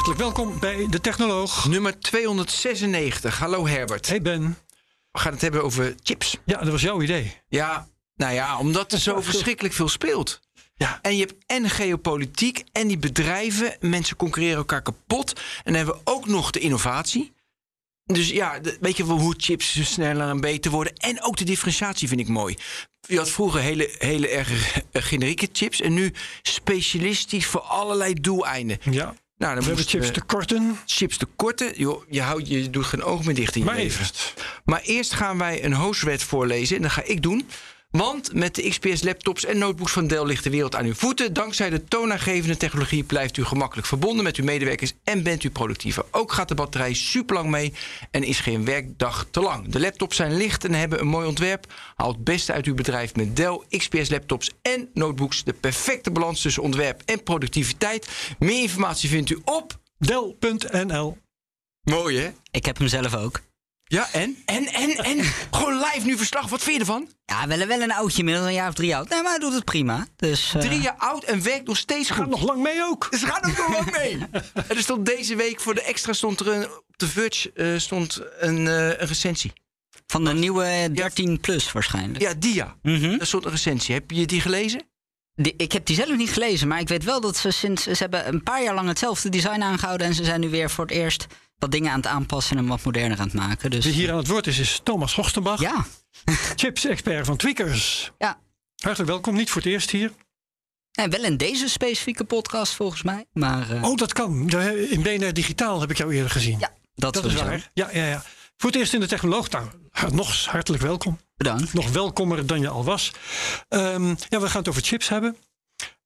Hartelijk welkom bij De Technoloog. Nummer 296. Hallo Herbert. Hey Ben. We gaan het hebben over chips. Ja, dat was jouw idee. Ja, nou ja, omdat er zo verschrikkelijk veel speelt. Ja. En je hebt en geopolitiek en die bedrijven. Mensen concurreren elkaar kapot. En dan hebben we ook nog de innovatie. Dus ja, weet je wel hoe chips sneller en beter worden. En ook de differentiatie vind ik mooi. Je had vroeger hele, hele erg generieke chips. En nu specialistisch voor allerlei doeleinden. Ja. Nou, dan We hebben chips eh, tekorten. chips tekorten. Joh, je, houdt, je doet geen oog meer dicht in je Maar leven. eerst. Maar eerst gaan wij een hostwet voorlezen. En dat ga ik doen. Want met de XPS laptops en notebooks van Dell ligt de wereld aan uw voeten. Dankzij de toonaangevende technologie blijft u gemakkelijk verbonden met uw medewerkers en bent u productiever. Ook gaat de batterij super lang mee en is geen werkdag te lang. De laptops zijn licht en hebben een mooi ontwerp. Haal het beste uit uw bedrijf met Dell XPS laptops en notebooks. De perfecte balans tussen ontwerp en productiviteit. Meer informatie vindt u op. Dell.nl. Mooi hè? Ik heb hem zelf ook. Ja, en? En, en, en? Gewoon live nu verslag. Wat vind je ervan? Ja, wel, wel een oudje, inmiddels een jaar of drie oud. Nee, maar hij doet het prima. Dus, eh, Drie jaar oud en werkt nog steeds Gaat goed. nog lang mee ook. Ze gaan ook nog lang mee. En er stond deze week voor de extra stond er een, op de Verge eh, stond een, eh, een recensie. Van de nieuwe 13 plus waarschijnlijk. Ja, Dia. Mhm. Er stond een recensie. Heb je die gelezen? Die- ik heb die zelf niet gelezen, maar ik weet wel dat ze sinds... Ze hebben een paar jaar lang hetzelfde design aangehouden... en ze zijn nu weer voor het eerst wat dingen aan het aanpassen... en wat moderner aan het maken. Dus Wie hier aan het woord is, is Thomas Horstenbach. ja, Chips-expert van Tweakers. ja. Hartelijk welkom. Niet voor het eerst hier. Nee, wel in deze specifieke podcast volgens mij. Maar eh, Oh, dat kan. In BNR Digitaal heb ik jou eerder gezien. ja, dat, dat is waar. Ja, ja, ja. Voor het eerst in de Technoloog. Nou, nog hartelijk welkom. Bedankt. Nog welkomer dan je al was. Ehm, ja, we gaan het over chips hebben.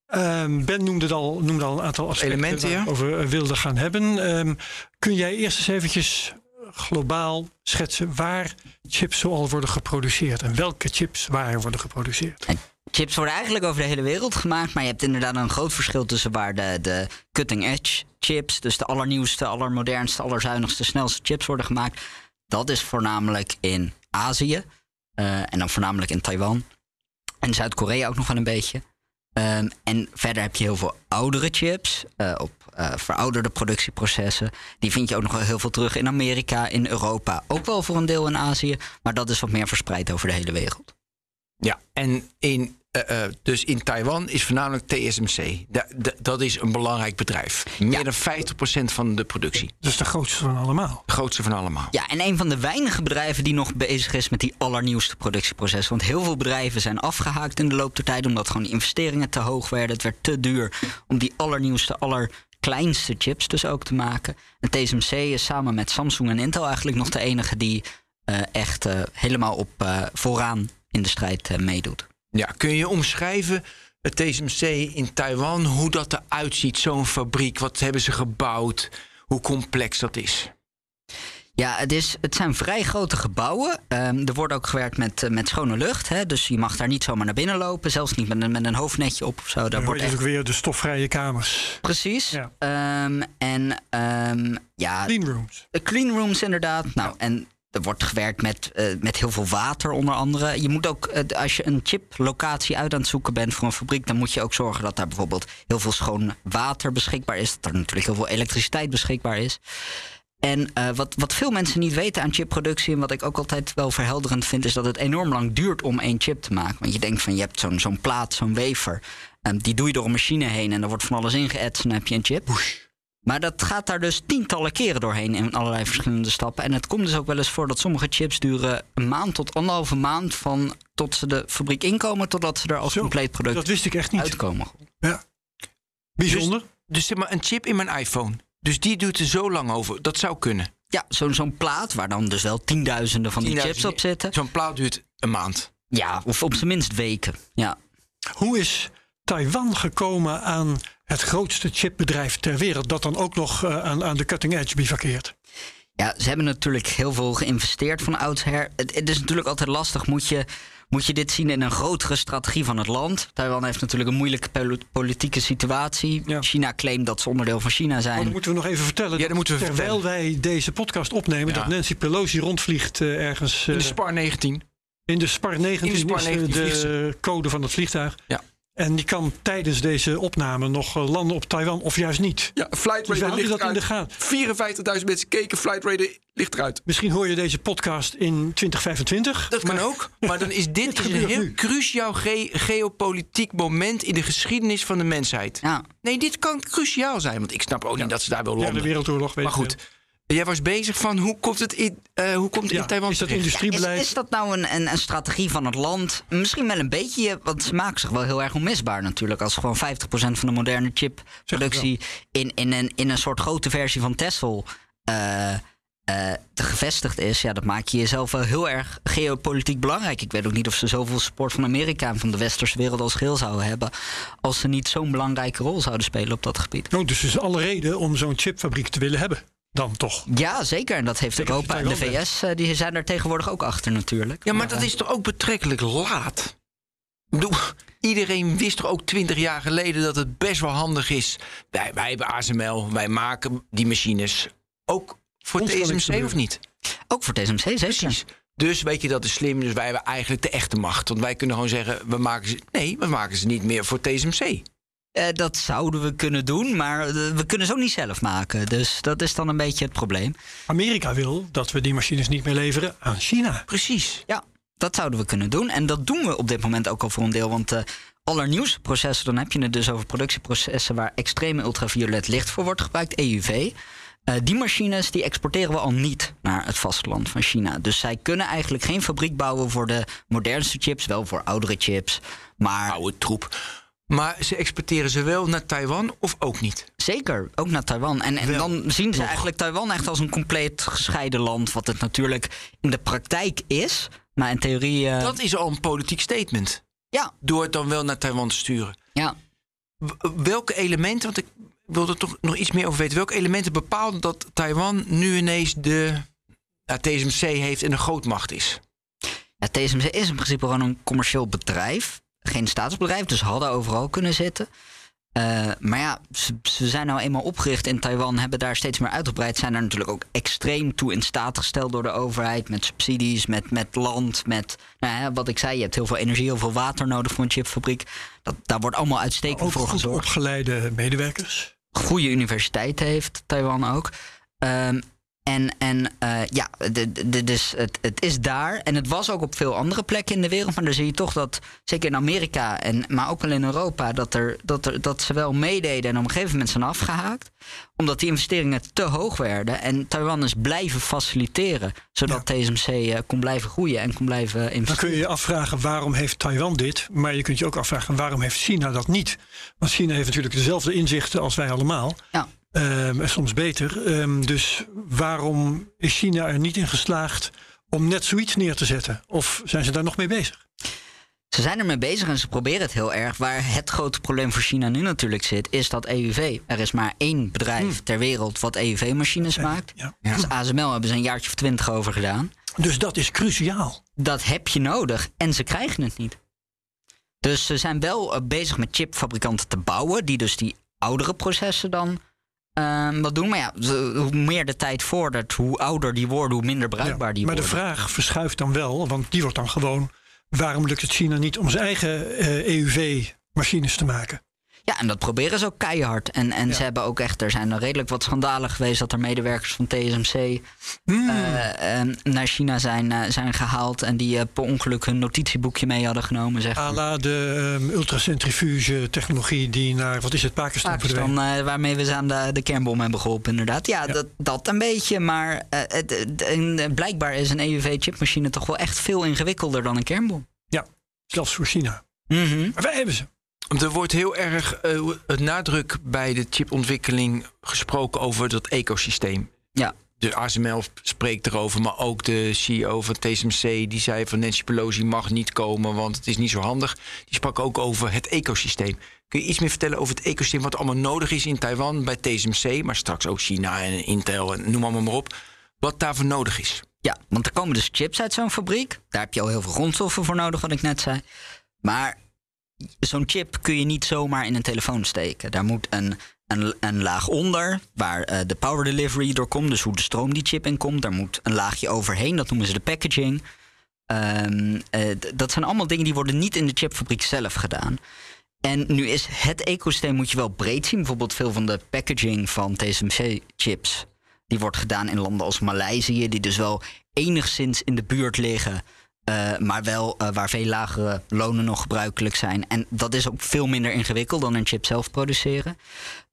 Ehm, ben noemde, het al, noemde al een aantal aspecten Elementen, waar ja. we over wilde gaan hebben. Ehm, kun jij eerst eens eventjes globaal schetsen waar chips zoal worden geproduceerd en welke chips waar worden geproduceerd? En chips worden eigenlijk over de hele wereld gemaakt. Maar je hebt inderdaad een groot verschil tussen waar de, de cutting edge chips, dus de allernieuwste, allermodernste, allerzuinigste, snelste chips worden gemaakt. Dat is voornamelijk in Azië. eh, en dan voornamelijk in Taiwan. En Zuid-Korea ook nog wel een beetje. Ehm, en verder heb je heel veel oudere chips eh, op eh, verouderde productieprocessen. Die vind je ook nog wel heel veel terug in Amerika, in Europa. Ook wel voor een deel in Azië. Maar dat is wat meer verspreid over de hele wereld. Ja. En in, eh, eh, dus in Taiwan is voornamelijk TSMC. Da- da- dat is een belangrijk bedrijf. Meer Ja. dan 50% van de productie. Is de grootste van allemaal. De grootste van allemaal. Ja, en een van de weinige bedrijven die nog bezig is met die allernieuwste productieprocessen. Want heel veel bedrijven zijn afgehaakt in de loop der tijd. Omdat gewoon investeringen te hoog werden. Het werd te duur om die allernieuwste, allerkleinste chips dus ook te maken. En TSMC is samen met Samsung en Intel eigenlijk nog de enige die eh, echt helemaal op vooraan in de strijd meedoet. Ja, kun je omschrijven het TSMC in Taiwan, hoe dat eruit ziet, zo'n fabriek? Wat hebben ze gebouwd? Hoe complex dat is? Ja, het, is, het zijn vrij grote gebouwen. Ehm, er wordt ook gewerkt met, eh, met schone lucht. Hè? Dus je mag daar niet zomaar naar binnen lopen. Zelfs niet met een, met een hoofdnetje op of zo. Daar Dan wordt wordt echt... ook weer de stofvrije kamers. Precies. Ja. Ehm, en ehm, ja, Clean rooms. de clean rooms inderdaad. Nou, en er wordt gewerkt met, eh, met heel veel water onder andere. Je moet ook, eh, als je een chiplocatie uit aan het zoeken bent voor een fabriek... dan moet je ook zorgen dat daar bijvoorbeeld heel veel schoon water beschikbaar is. Dat er natuurlijk heel veel elektriciteit beschikbaar is. En eh, wat, wat veel mensen niet weten aan chipproductie... en wat ik ook altijd wel verhelderend vind... is dat het enorm lang duurt om één chip te maken. Want je denkt van, je hebt zo'n zo'n plaat, zo'n wafer... en die doe je door een machine heen en er wordt van alles ingeëtst... en dan heb je een chip. Maar dat gaat daar dus tientallen keren doorheen in allerlei verschillende stappen. En het komt dus ook wel eens voor dat sommige chips duren een maand tot anderhalve maand... van tot ze de fabriek inkomen totdat ze er als Zo, compleet product Dat wist ik echt niet. uitkomen. Ja. Bijzonder. Dus zeg maar een chip in mijn iPhone. Dus die doet er zo lang over. Dat zou kunnen. Ja, zo'n zo'n plaat waar dan dus wel tienduizenden van die 10.000 chips op zitten. Zo'n plaat duurt een maand. Ja, of op zijn minst weken. Ja. Hoe is Taiwan gekomen aan het grootste chipbedrijf ter wereld, dat dan ook nog eh, aan, aan de cutting edge bivakkeert? Ja, ze hebben natuurlijk heel veel geïnvesteerd van oudsher. Het, het is natuurlijk altijd lastig. Moet je, moet je dit zien in een grotere strategie van het land? Taiwan heeft natuurlijk een moeilijke pol- politieke situatie. Ja. China claimt dat ze onderdeel van China Maar zijn. dan moeten we nog even vertellen. Ja, dat moeten we terwijl wij deze podcast opnemen, Ja. dat Nancy Pelosi rondvliegt eh, ergens In eh, de Spar 19. in de Spar 19, In de Spar is, eh, 19 vliegt de code van het vliegtuig. Ja. En die kan tijdens deze opname nog eh, landen op Taiwan of juist niet. Ja, Flight Dus houden dat in de gaten. 54.000 mensen keken, Flight Radar ligt eruit. Misschien hoor je deze podcast in 2025. Dat kan ook. Maar dan is dit is een heel nu. cruciaal ge- geopolitiek moment in de geschiedenis van de mensheid. Ja, Nee, dit kan cruciaal zijn. Want ik snap ook niet dat ze daar wil Ja, de landen. Wereldoorlog weet maar goed, jij was bezig van hoe komt het in, eh, hoe komt het Ja, in Taiwan is dat terecht? Is, industriebeleid? is dat nou een, een, een strategie van het land? Misschien wel een beetje, want ze maken zich wel heel erg onmisbaar natuurlijk. Als gewoon 50% van de moderne chipproductie in, in, een, in een soort grote versie van Tesla eh, eh, te gevestigd is. Ja, dat maak je jezelf wel heel erg geopolitiek belangrijk. Ik weet ook niet of ze zoveel support van Amerika en van de westerse wereld als geheel zouden hebben. Als ze niet zo'n belangrijke rol zouden spelen op dat gebied. Oh, dus er is alle reden om zo'n chipfabriek te willen hebben. Dan toch. Ja, zeker. En dat heeft Zeker Europa en de VS, eh, die zijn er tegenwoordig ook achter natuurlijk. Ja, maar dat eh, is toch ook betrekkelijk laat? Iedereen wist toch ook twintig jaar geleden dat het best wel handig is. Wij, wij hebben ASML, wij maken die machines. Ook voor TSMC of niet? Ook voor TSMC, zeker. Precies. Dus weet je, dat is slim. Dus wij hebben eigenlijk de echte macht. Want wij kunnen gewoon zeggen, we maken ze... Nee, we maken ze niet meer voor TSMC. Eh, dat zouden we kunnen doen, maar eh, we kunnen ze ook niet zelf maken. Dus dat is dan een beetje het probleem. Amerika wil dat we die machines niet meer leveren aan China. Precies. Ja, dat zouden we kunnen doen. En dat doen we op dit moment ook al voor een deel. Want de allernieuwste processen, dan heb je het dus over productieprocessen waar extreme ultraviolet licht voor wordt gebruikt, EUV. Eh, die machines die exporteren we al niet naar het vasteland van China. Dus zij kunnen eigenlijk geen fabriek bouwen voor de modernste chips, wel voor oudere chips. Maar Oude troep. Maar ze exporteren ze wel naar Taiwan of ook niet? Zeker, ook naar Taiwan. En, en Wel, dan zien ze nog. eigenlijk Taiwan echt als een compleet gescheiden land. Wat het natuurlijk in de praktijk is. Maar in theorie. eh, Dat is al een politiek statement. Ja, Door het dan wel naar Taiwan te sturen. ja. Welke elementen, want ik wil er toch nog iets meer over weten. Welke elementen bepalen dat Taiwan nu ineens de ja, TSMC heeft en een grootmacht is? ja. TSMC is in principe gewoon een commercieel bedrijf. Geen staatsbedrijf, dus hadden overal kunnen zitten. Eh, maar ja, ze, ze zijn nou eenmaal opgericht in Taiwan, hebben daar steeds meer uitgebreid. Zijn daar natuurlijk ook extreem toe in staat gesteld door de overheid. Met subsidies, met, met land, met nou ja, wat ik zei. Je hebt heel veel energie, heel veel water nodig voor een chipfabriek. Dat, daar wordt allemaal uitstekend Ook voor goed gezorgd. opgeleide medewerkers. goede universiteit heeft, Taiwan ook. Ehm, en en eh, ja, de, de, dus het, het is daar. En het was ook op veel andere plekken in de wereld. Maar dan zie je toch dat, zeker in Amerika, en, maar ook wel in Europa, dat, er, dat, er, dat ze wel meededen en op een gegeven moment zijn afgehaakt. Omdat die investeringen te hoog werden. En Taiwan is blijven faciliteren. Zodat TSMC eh, kon blijven groeien en kon blijven Dan investeren. kun je je afvragen waarom heeft Taiwan dit. Maar je kunt je ook afvragen waarom heeft China dat niet. Want China heeft natuurlijk dezelfde inzichten als wij allemaal. Ja. Ehm, en soms beter. Ehm, dus waarom is China er niet in geslaagd om net zoiets neer te zetten? Of zijn ze daar nog mee bezig? Ze zijn ermee bezig en ze proberen het heel erg. Waar het grote probleem voor China nu natuurlijk zit, is dat EUV. Er is maar één bedrijf ter wereld wat EUV-machines maakt. Ja. Dus ASML hebben ze een jaartje of twintig over gedaan. Dus dat is cruciaal. Dat heb je nodig en ze krijgen het niet. Dus ze zijn wel eh, bezig met chipfabrikanten te bouwen, die dus die oudere processen dan ehm, wat doen. Maar ja, hoe meer de tijd vordert, hoe ouder die worden, hoe minder bruikbaar Ja, die maar de worden. vraag verschuift dan wel, want die wordt dan gewoon: waarom lukt het China niet om zijn eigen eh, EUV-machines te maken? Ja, en dat proberen ze ook keihard. En, en Ja. ze hebben ook echt, er zijn er redelijk wat schandalen geweest dat er medewerkers van TSMC Hmm. eh, eh, naar China zijn, eh, zijn gehaald. En die eh, per ongeluk hun notitieboekje mee hadden genomen. Zeg maar. la de um, ultracentrifuge technologie die naar, wat is het, Pakistan. Pakistan, waarmee we ze aan de, de kernbom hebben geholpen, inderdaad. Ja, Ja. Dat, dat een beetje. Maar het, en, blijkbaar is een EUV-chipmachine toch wel echt veel ingewikkelder dan een kernbom. Zelfs voor China. Mhm. Maar wij hebben ze. Er wordt heel erg eh, het nadruk bij de chipontwikkeling gesproken over dat ecosysteem. Ja. de ASML spreekt erover, maar ook de CEO van TSMC... die zei van Nancy Pelosi mag niet komen, want het is niet zo handig. Die sprak ook over het ecosysteem. Kun je iets meer vertellen over het ecosysteem... wat allemaal nodig is in Taiwan bij TSMC... maar straks ook China en Intel en noem allemaal maar op. Wat daarvoor nodig is. Ja, want er komen dus chips uit zo'n fabriek. Daar heb je al heel veel grondstoffen voor nodig, wat ik net zei. Maar zo'n chip kun je niet zomaar in een telefoon steken. Daar moet een, een, een laag onder, waar eh, de power delivery door komt. Dus hoe de stroom die chip in komt. Daar moet een laagje overheen, dat noemen ze de packaging. Ehm, eh, dat zijn allemaal dingen die worden niet in de chipfabriek zelf gedaan. En nu is het ecosysteem moet je wel breed zien. Bijvoorbeeld veel van de packaging van TSMC-chips... die wordt gedaan in landen als Maleisië... die dus wel enigszins in de buurt liggen... eh, maar wel eh, waar veel lagere lonen nog gebruikelijk zijn. En dat is ook veel minder ingewikkeld dan een chip zelf produceren.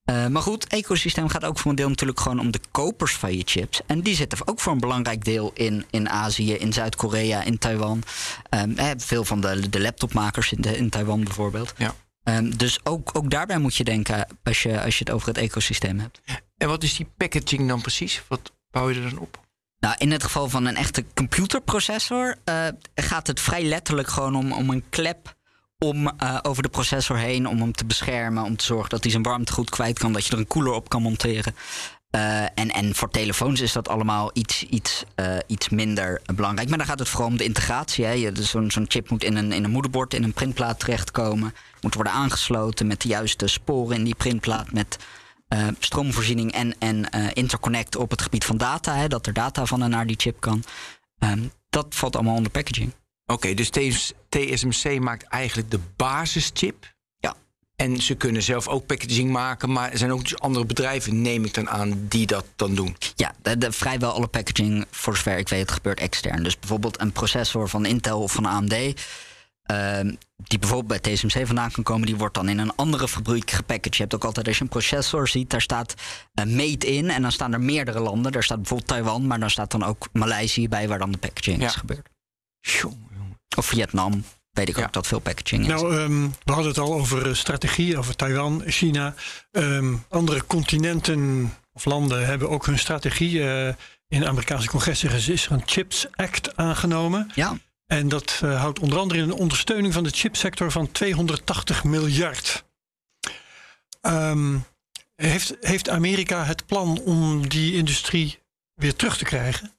Eh, maar goed, het ecosysteem gaat ook voor een deel natuurlijk gewoon om de kopers van je chips. En die zitten ook voor een belangrijk deel in, in Azië, in Zuid-Korea, in Taiwan. Eh, veel van de, de laptopmakers in, de, in Taiwan bijvoorbeeld. Ja. Ehm, dus ook, ook daarbij moet je denken als je, als je het over het ecosysteem hebt. En wat is die packaging dan precies? Wat bouw je er dan op? Nou, in het geval van een echte computerprocessor eh, gaat het vrij letterlijk gewoon om, om een klep om eh, over de processor heen, om hem te beschermen, om te zorgen dat hij zijn warmte goed kwijt kan, dat je er een koeler op kan monteren. Eh, en, en voor telefoons is dat allemaal iets, iets, iets minder belangrijk. Maar dan gaat het vooral om de integratie. Hè. Dus Zo'n zo'n chip moet in een, in een moederbord, in een printplaat terechtkomen. Moet worden aangesloten met de juiste sporen in die printplaat. Met eh, stroomvoorziening en, en eh, interconnect op het gebied van data. Hè, dat er data van en naar die chip kan. Ehm, dat valt allemaal onder packaging. Oké, dus TS TSMC maakt eigenlijk de basischip. Ja. En ze kunnen zelf ook packaging maken, maar er zijn ook dus andere bedrijven, neem ik dan aan, die dat dan doen. Ja, de, de- vrijwel alle packaging, voor zover ik weet, gebeurt extern. Dus bijvoorbeeld een processor van Intel of van AMD... ehm, die bijvoorbeeld bij TSMC vandaan kan komen... die wordt dan in een andere fabriek gepackaged. Je hebt ook altijd, als je een processor ziet, daar staat eh, made in... en dan staan er meerdere landen. Daar staat bijvoorbeeld Taiwan, maar daar staat dan ook Maleisië bij... waar dan de packaging Ja. is gebeurd. Jongen, jongen. Of Vietnam, weet ik Ja. ook dat veel packaging is. Nou, ehm, we hadden het al over eh, strategie, over Taiwan, China. Ehm, andere continenten of landen hebben ook hun strategie. eh, in de Amerikaanse congres is er een Chips Act aangenomen. ja, En dat eh, houdt onder andere in een ondersteuning van de chipsector van 280 miljard. Ehm, heeft, heeft Amerika het plan om die industrie weer terug te krijgen?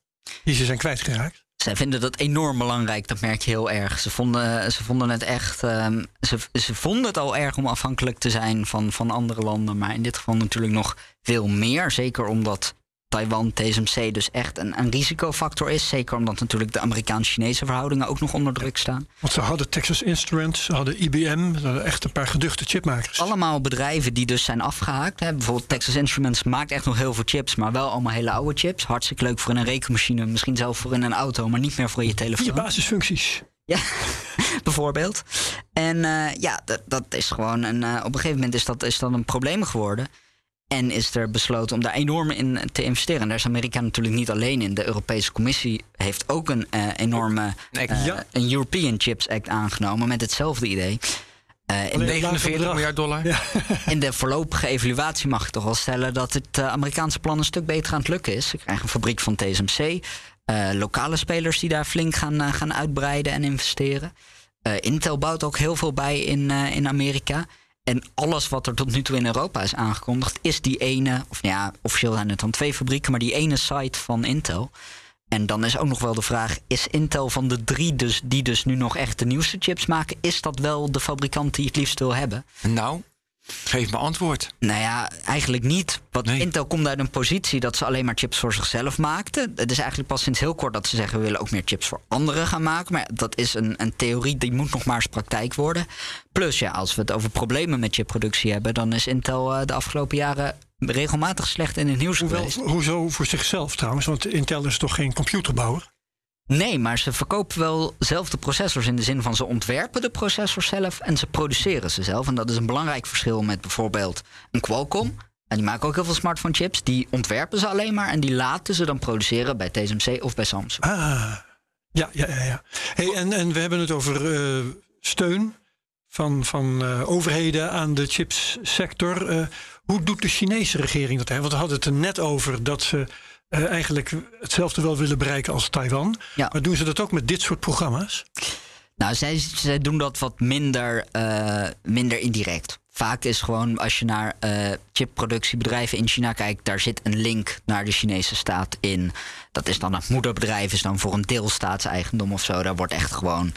Die ze zijn kwijtgeraakt. Zij vinden dat enorm belangrijk, dat merk je heel erg. Ze vonden, ze vonden het echt. ehm, ze, ze vonden het al erg om afhankelijk te zijn van, van andere landen. Maar in dit geval natuurlijk nog veel meer. Zeker omdat Taiwan, TSMC dus echt een, een risicofactor is. Zeker omdat natuurlijk de Amerikaans-Chinese verhoudingen ook nog onder druk staan. Want ze hadden Texas Instruments, ze hadden IBM, ze hadden echt een paar geduchte chipmakers. Allemaal bedrijven die dus zijn afgehaakt. Hè. Bijvoorbeeld Texas Instruments maakt echt nog heel veel chips, maar wel allemaal hele oude chips. Hartstikke leuk voor in een rekenmachine, misschien zelfs voor in een auto, maar niet meer voor je telefoon. Vier basisfuncties. Ja, bijvoorbeeld. En eh, ja, dat, dat is gewoon een. eh, op een gegeven moment is dat, is dat een probleem geworden. En is er besloten om daar enorm in te investeren. En daar is Amerika natuurlijk niet alleen in. De Europese Commissie heeft ook een eh, enorme. Eh, ja. Een European Chips Act aangenomen met hetzelfde idee. Eh, in, Alleen- de, 49 bedrag. miljard dollar. Ja. in de voorlopige evaluatie mag ik toch wel stellen dat het Amerikaanse plan een stuk beter aan het lukken is. Ze krijgen een fabriek van TSMC. eh, lokale spelers die daar flink gaan, gaan uitbreiden en investeren. Eh, Intel bouwt ook heel veel bij in, eh, in Amerika. En alles wat er tot nu toe in Europa is aangekondigd, is die ene, of nou ja, officieel zijn het dan twee fabrieken, maar die ene site van Intel. En dan is ook nog wel de vraag: is Intel van de drie, dus, die dus nu nog echt de nieuwste chips maken, is dat wel de fabrikant die het liefst wil hebben? Nou, geef me antwoord. Nou ja, eigenlijk niet. Want Nee. Intel komt uit een positie dat ze alleen maar chips voor zichzelf maakten. Het is eigenlijk pas sinds heel kort dat ze zeggen we willen ook meer chips voor anderen gaan maken. Maar dat is een, een theorie die moet nog maar eens praktijk worden. Plus ja, als we het over problemen met chipproductie hebben, dan is Intel eh, de afgelopen jaren regelmatig slecht in het nieuws Hoewel, geweest. hoezo voor zichzelf trouwens, want Intel is toch geen computerbouwer? Nee, maar ze verkopen wel zelf de processors in de zin van ze ontwerpen de processors zelf en ze produceren ze zelf. En dat is een belangrijk verschil met bijvoorbeeld een Qualcomm. En die maken ook heel veel smartphone chips. Die ontwerpen ze alleen maar en die laten ze dan produceren bij TSMC of bij Samsung. Ah, ja, ja, ja. ja. Hey, en, en we hebben het over eh, steun van, van eh, overheden aan de chipssector. Eh, hoe doet de Chinese regering dat? Hè? Want we hadden het er net over dat ze eh, eigenlijk hetzelfde wel willen bereiken als Taiwan. Ja. Maar doen ze dat ook met dit soort programma's? Nou, zij, zij doen dat wat minder, eh, minder indirect. Vaak is gewoon als je naar eh, chipproductiebedrijven in China kijkt, daar zit een link naar de Chinese staat in. Dat is dan het moederbedrijf, is dan voor een deel staatseigendom of zo. Daar wordt echt gewoon.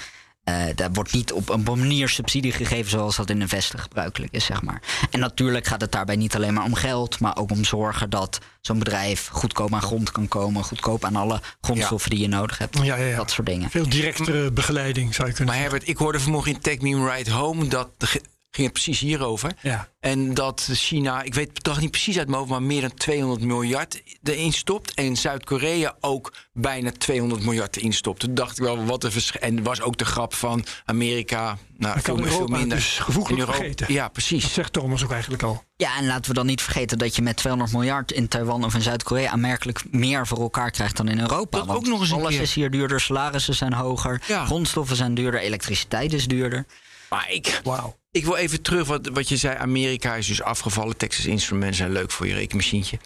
Eh, daar wordt niet op een manier subsidie gegeven zoals dat in de Westen gebruikelijk is, zeg maar. En natuurlijk gaat het daarbij niet alleen maar om geld, maar ook om zorgen dat zo'n bedrijf goedkoop aan grond kan komen, goedkoop aan alle grondstoffen die je nodig hebt. Ja, ja, ja. Dat soort dingen. Veel directere begeleiding zou je kunnen Maar Herbert, ik hoorde vanmorgen in Tech Meme Ride Home dat de, ging het precies hierover. Ja. En dat China, ik weet het bedrag niet precies uit mijn hoofd, maar meer dan 200 miljard erin stopt. En Zuid-Korea ook bijna 200 miljard erin stopt. Toen dacht ik wel, wat een verschil. En was ook de grap van Amerika. Nou, veel, veel Europa minder. dus In Europa- vergeten. Ja, Dat precies. zegt Thomas ook eigenlijk al. Ja, en laten we dan niet vergeten dat je met 200 miljard in Taiwan of in Zuid-Korea aanmerkelijk meer voor elkaar krijgt dan in Europa. Dat Want ook nog eens een alles keer. is hier duurder, salarissen zijn hoger, Ja. grondstoffen zijn duurder, elektriciteit is duurder. Maar ik, Wauw. Ik wil even terug wat, wat je zei. Amerika is dus afgevallen. Texas Instruments zijn leuk voor je rekenmachientje.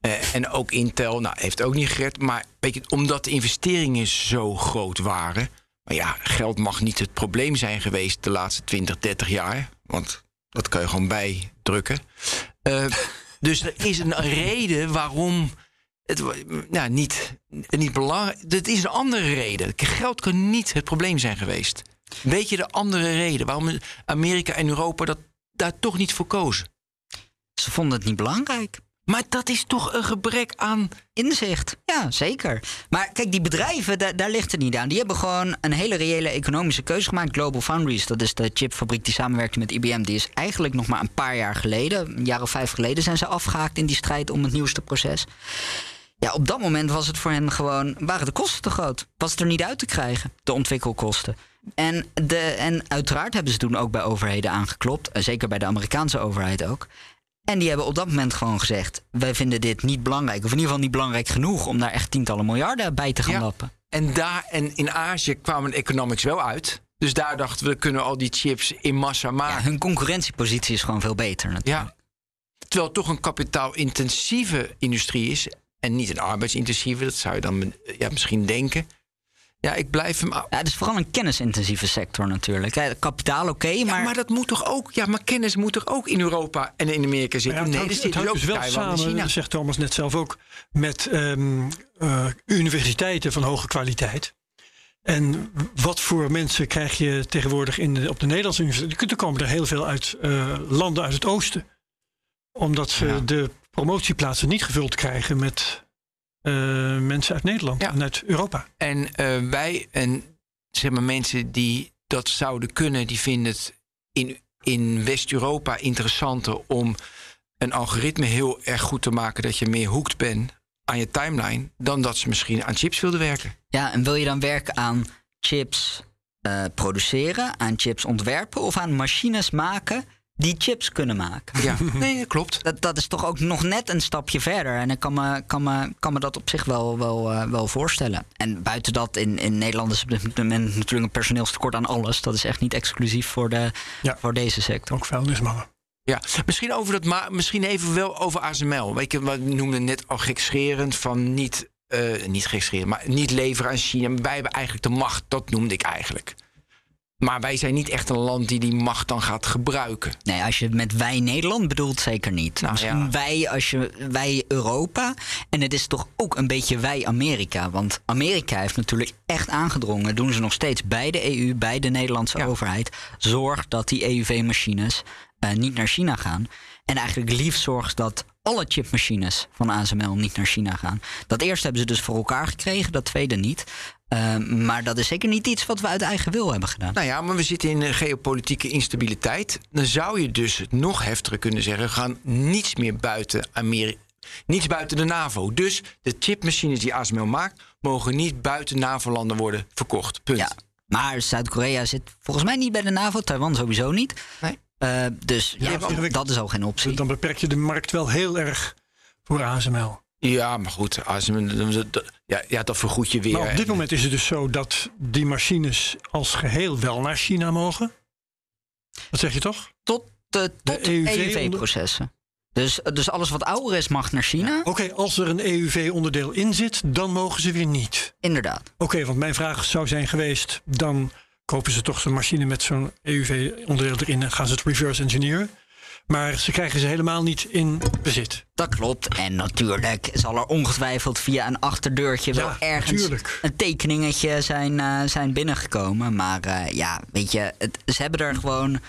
Eh, en ook Intel, nou, heeft ook niet gered. Maar weet je, omdat de investeringen zo groot waren. Maar ja, geld mag niet het probleem zijn geweest de laatste 20, 30 jaar. Want dat kan je gewoon bijdrukken. Eh, dus er is een reden waarom het nou, niet, niet belangrijk Het is een andere reden. Geld kan niet het probleem zijn geweest. Weet je de andere reden waarom Amerika en Europa dat daar toch niet voor kozen? Ze vonden het niet belangrijk. Maar dat is toch een gebrek aan. Inzicht, ja, zeker. Maar kijk, die bedrijven, daar, daar ligt het niet aan. Die hebben gewoon een hele reële economische keuze gemaakt. Global Foundries, dat is de chipfabriek die samenwerkte met IBM... die is eigenlijk nog maar een paar jaar geleden... een jaar of vijf geleden zijn ze afgehaakt in die strijd om het nieuwste proces. Ja, op dat moment was het voor hen gewoon... waren de kosten te groot. Was het er niet uit te krijgen, de ontwikkelkosten. En, de, en uiteraard hebben ze toen ook bij overheden aangeklopt. eh, Zeker bij de Amerikaanse overheid ook. En die hebben op dat moment gewoon gezegd: wij vinden dit niet belangrijk, of in ieder geval niet belangrijk genoeg om daar echt tientallen miljarden bij te gaan Ja. lappen. En daar en in Azië kwamen economics wel uit. Dus daar dachten we, kunnen al die chips in massa Ja, maken. hun concurrentiepositie is gewoon veel beter natuurlijk. Ja. Terwijl het toch een kapitaalintensieve industrie is. En niet een arbeidsintensieve, dat zou je dan ja, misschien denken. Ja, ik blijf hem. Ja, het is vooral een kennisintensieve sector natuurlijk. Ja, kapitaal oké, maar, maar, dat moet toch ook. Ja, maar kennis moet toch ook in Europa en in Amerika zitten. ja, het nee, dat het dus ook dus wel Taiwan en samen, zegt Thomas net zelf ook, met ehm, eh, universiteiten van hoge kwaliteit. En wat voor mensen krijg je tegenwoordig in de, op de Nederlandse universiteit? Er komen er heel veel uit eh, landen uit het oosten. Omdat ze Ja. de promotieplaatsen niet gevuld krijgen met mensen uit Nederland Ja. en uit Europa. En eh, wij en zeg maar mensen die dat zouden kunnen, die vinden het in, in West-Europa interessanter om een algoritme heel erg goed te maken dat je meer hoekt bent aan je timeline, dan dat ze misschien aan chips wilden werken. ja, en wil je dan werken aan chips eh, produceren, aan chips ontwerpen of aan machines maken die chips kunnen maken? Ja, nee, dat klopt. Dat, dat is toch ook nog net een stapje verder. En ik kan me, kan me, kan me dat op zich wel, wel, eh, wel voorstellen. En buiten dat, in, in Nederland is op dit moment natuurlijk een personeelstekort aan alles. Dat is echt niet exclusief voor, de, Ja. voor deze sector. Ook vuilnismannen. Ja, misschien, over dat, misschien even wel over ASML. Weet je, we noemden net al gekscherend van niet, eh, niet gekscherend, maar niet leveren aan China. Wij hebben eigenlijk de macht, dat noemde ik eigenlijk. Maar wij zijn niet echt een land die die macht dan gaat gebruiken. Nee, als je met wij Nederland bedoelt, zeker niet. Nou, Misschien ja. wij, als je, wij Europa. En het is toch ook een beetje wij Amerika. Want Amerika heeft natuurlijk echt aangedrongen. Doen ze nog steeds bij de EU, bij de Nederlandse Ja. overheid. Zorg dat die EUV-machines eh, niet naar China gaan. En eigenlijk liefst zorgt dat alle chipmachines van ASML niet naar China gaan. Dat eerste hebben ze dus voor elkaar gekregen, dat tweede niet. Eh, maar dat is zeker niet iets wat we uit eigen wil hebben gedaan. Nou ja, maar we zitten in een geopolitieke instabiliteit. Dan zou je dus het nog heftiger kunnen zeggen: we gaan niets meer buiten Amerika. Niets buiten de NAVO. Dus de chipmachines die ASML maakt, mogen niet buiten NAVO-landen worden verkocht. Punt. Ja, maar Zuid-Korea zit volgens mij niet bij de NAVO, Taiwan sowieso niet. Nee. Eh, dus ja, dat is al geen optie. Dan beperk je de markt wel heel erg voor ASML. Ja, maar goed, ASML, dat- ja, ja, dat vergoed je weer. Maar op dit moment is het dus zo dat die machines als geheel wel naar China mogen. Wat zeg je toch? Tot, de tot EUV EUV-processen. Dus, dus alles wat ouder is mag naar China. Oké, als er een EUV-onderdeel in zit, dan mogen ze weer niet. Inderdaad. Oké, want mijn vraag zou zijn geweest: dan kopen ze toch zo'n machine met zo'n EUV-onderdeel erin en gaan ze het reverse engineeren. Maar ze krijgen ze helemaal niet in bezit. Dat klopt. En natuurlijk zal er ongetwijfeld via een achterdeurtje wel ergens tuurlijk. een tekeningetje zijn, eh, zijn binnengekomen. Maar eh, ja, weet je, het, ze hebben er gewoon.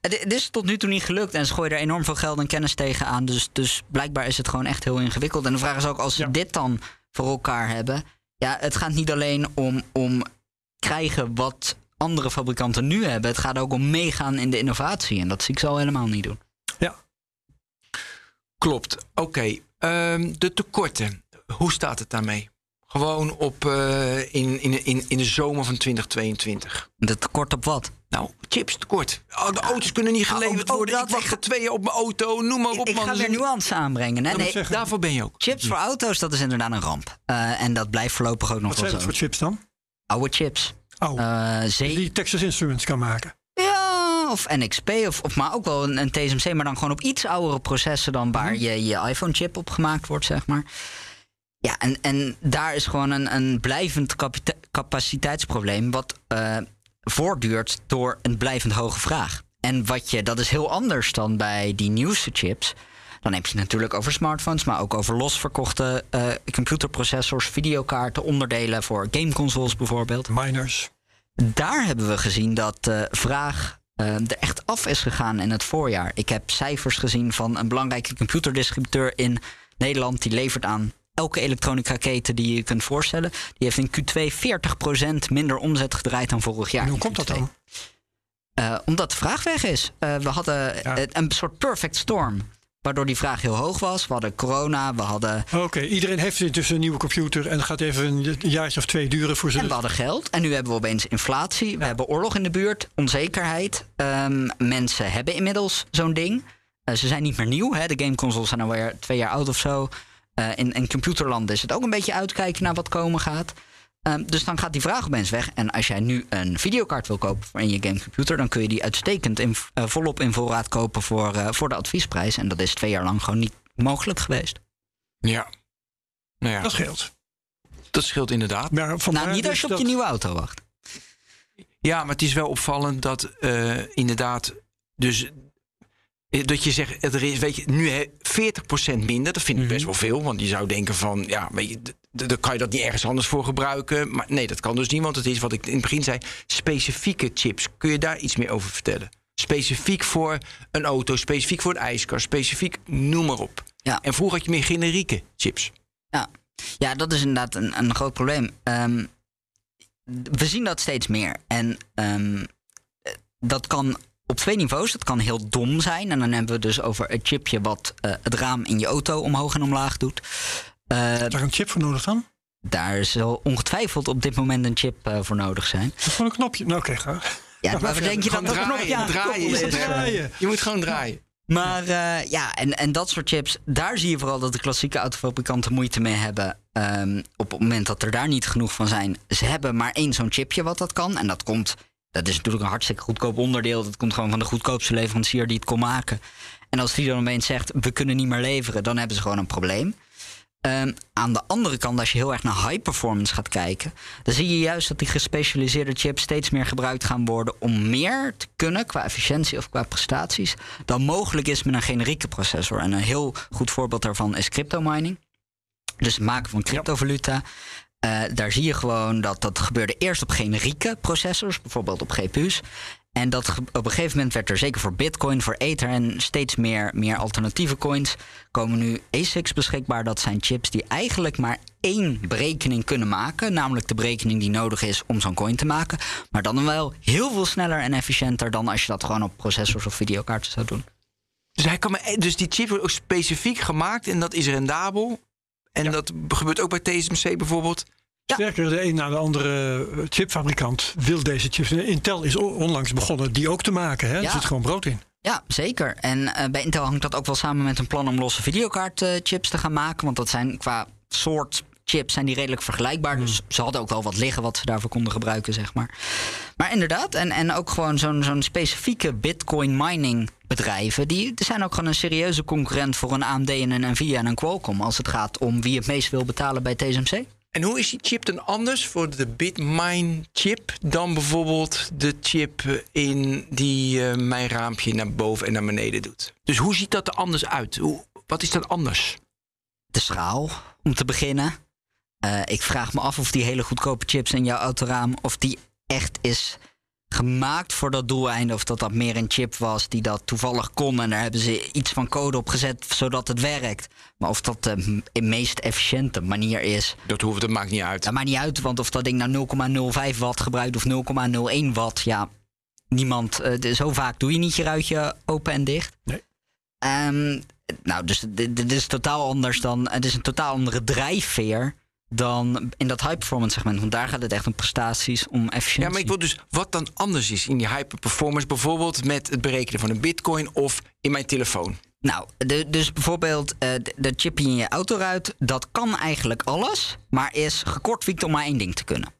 Het, het is tot nu toe niet gelukt en ze gooien er enorm veel geld en kennis tegenaan. Dus, dus blijkbaar is het gewoon echt heel ingewikkeld. En de vraag is ook, als ze Ja. dit dan voor elkaar hebben. Ja, het gaat niet alleen om, om krijgen wat andere fabrikanten nu hebben. Het gaat ook om meegaan in de innovatie. En dat zie ik zo helemaal niet doen. Klopt. Oké. ehm, de tekorten. Hoe staat het daarmee? Gewoon op, eh, in, in, in, in de zomer van 2022. De tekort op wat? Nou, chips tekort. Oh, de auto's kunnen niet geleverd oh, oh, worden. dat- ik wacht ik al twee jaar op mijn auto. Noem maar op, ik man. ga weer is een- nuance aanbrengen. Hè? Nee, Daarvoor ben je ook. chips voor auto's, dat is inderdaad een ramp. Eh, en dat blijft voorlopig ook nog wat wel zijn zo. dat voor chips dan? Oude chips. Oh, Eh, zee- die Texas Instruments kan maken. Of NXP, of, of maar ook wel een, een TSMC, maar dan gewoon op iets oudere processen dan waar Mhm. je je iPhone-chip op gemaakt wordt, zeg maar. Ja, en, en daar is gewoon een, een blijvend capaciteitsprobleem, wat eh, voortduurt door een blijvend hoge vraag. En wat je, dat is heel anders dan bij die nieuwste chips. Dan heb je het natuurlijk over smartphones, maar ook over losverkochte eh computerprocessors, videokaarten, onderdelen voor gameconsoles bijvoorbeeld Miners. daar hebben we gezien dat de vraag eh, er echt af is gegaan in het voorjaar. Ik heb cijfers gezien van een belangrijke computerdistributeur in Nederland. Die levert aan elke elektronica-keten die je kunt voorstellen. Die heeft in Q2 40% minder omzet gedraaid dan vorig jaar. En hoe komt dat Q2. dan? Eh, omdat de vraag weg is. Eh, we hadden Ja. een soort perfect storm. Waardoor die vraag heel hoog was. We hadden corona, we hadden Oké, iedereen heeft intussen een nieuwe computer en het gaat even een jaartje of twee duren voor ze. En we hadden geld. En nu hebben we opeens inflatie. We hebben oorlog in de buurt. Onzekerheid. Ehm, mensen hebben inmiddels zo'n ding. Eh, ze zijn niet meer nieuw. Hè. De gameconsoles zijn alweer twee jaar oud of zo. Eh, in, in computerland is het ook een beetje uitkijken naar wat komen gaat. Ehm, dus dan gaat die vraag opeens weg. En als jij nu een videokaart wil kopen voor in je gamecomputer... dan kun je die uitstekend in, eh, volop in voorraad kopen voor, eh, voor de adviesprijs. En dat is twee jaar lang gewoon niet mogelijk geweest. Ja. Nou ja, Dat scheelt. dat scheelt inderdaad. Maar Nou, niet als je op dat- je nieuwe auto wacht. Ja, maar het is wel opvallend dat eh, inderdaad. Dus dat je zegt, er is, weet je, nu hè, 40% minder. Dat vind ik best wel veel. Want je zou denken van, ja, weet je, dan kan je dat niet ergens anders voor gebruiken. Maar nee, dat kan dus niet. Want het is wat ik in het begin zei, specifieke chips. Kun je daar iets meer over vertellen? Specifiek voor een auto, specifiek voor een ijskast, specifiek, noem maar op. Ja. En vroeger had je meer generieke chips. Ja, ja dat is inderdaad een, een groot probleem. Ehm, we zien dat steeds meer. En ehm, eh, dat kan op twee niveaus. Dat kan heel dom zijn. En dan hebben we het dus over een chipje wat eh, het raam in je auto omhoog en omlaag doet. Eh, Is daar een chip voor nodig dan? daar zal ongetwijfeld op dit moment een chip eh, voor nodig zijn. Dat is gewoon een knopje. Nou, oké, ga. Ja, maar denk je dat dat knopje draaien, aangekoppeld draaien is. Draaien. Je moet gewoon draaien. Maar eh, ja, en, en dat soort chips, daar zie je vooral dat de klassieke autofabrikanten moeite mee hebben. ehm, op het moment dat er daar niet genoeg van zijn. Ze hebben maar één zo'n chipje wat dat kan. En dat komt, dat is natuurlijk een hartstikke goedkoop onderdeel. Dat komt gewoon van de goedkoopste leverancier die het kon maken. En als die dan opeens zegt, we kunnen niet meer leveren, dan hebben ze gewoon een probleem. Ehm, aan de andere kant, als je heel erg naar high performance gaat kijken, dan zie je juist dat die gespecialiseerde chips steeds meer gebruikt gaan worden om meer te kunnen qua efficiëntie of qua prestaties dan mogelijk is met een generieke processor. En een heel goed voorbeeld daarvan is crypto mining. Dus het maken van cryptovaluta. Eh, daar zie je gewoon dat dat gebeurde eerst op generieke processors, bijvoorbeeld op GPU's. En dat op een gegeven moment werd er zeker voor Bitcoin, voor Ether en steeds meer, meer alternatieve coins komen nu ASICs beschikbaar. Dat zijn chips die eigenlijk maar één berekening kunnen maken, namelijk de berekening die nodig is om zo'n coin te maken. Maar dan wel heel veel sneller en efficiënter dan als je dat gewoon op processors of videokaarten zou doen. Dus, hij kan maar, dus die chip wordt ook specifiek gemaakt en dat is rendabel. En dat gebeurt ook bij TSMC bijvoorbeeld. Ja. Sterker, de een na de andere eh, chipfabrikant wil deze chips. Intel is onlangs begonnen die ook te maken. Hè? Er zit gewoon brood in. Ja, zeker. En eh, bij Intel hangt dat ook wel samen met een plan om losse videokaartchips te gaan maken. Want dat zijn qua soort chips zijn die redelijk vergelijkbaar. Dus ze hadden ook wel wat liggen wat ze daarvoor konden gebruiken, zeg maar. Maar inderdaad, en, en ook gewoon zo'n zo'n specifieke bitcoin mining bedrijven... Die, die zijn ook gewoon een serieuze concurrent voor een AMD en een Nvidia en een Qualcomm... als het gaat om wie het meest wil betalen bij TSMC. En hoe is die chip dan anders voor de Bitmine chip dan bijvoorbeeld de chip in die uh, mijn raampje naar boven en naar beneden doet? Dus hoe ziet dat er anders uit? Hoe, wat is dat anders? De schaal, om te beginnen. Uh, ik vraag me af of die hele goedkope chips in jouw autoraam... of die echt is gemaakt voor dat doeleinde. Of dat dat meer een chip was die dat toevallig kon. En daar hebben ze iets van code op gezet zodat het werkt. Maar of dat de meest efficiënte manier is. Dat hoeft, dat maakt niet uit. Dat maakt niet uit, want of dat ding nou 0,05 watt gebruikt of 0,01 watt. Ja, niemand. Uh, zo vaak doe je niet je ruitje open en dicht. Nee. Um, nou, dus dit is totaal anders dan. Het is een totaal andere drijfveer dan in dat high performance segment. Want daar gaat het echt om prestaties, om efficiëntie. Ja, maar ik wil dus wat dan anders is in die hyper performance, bijvoorbeeld met het berekenen van een bitcoin of in mijn telefoon. Nou, de, dus bijvoorbeeld uh, de chip in je autoruit, dat kan eigenlijk alles, maar is gekortwiekt om maar één ding te kunnen.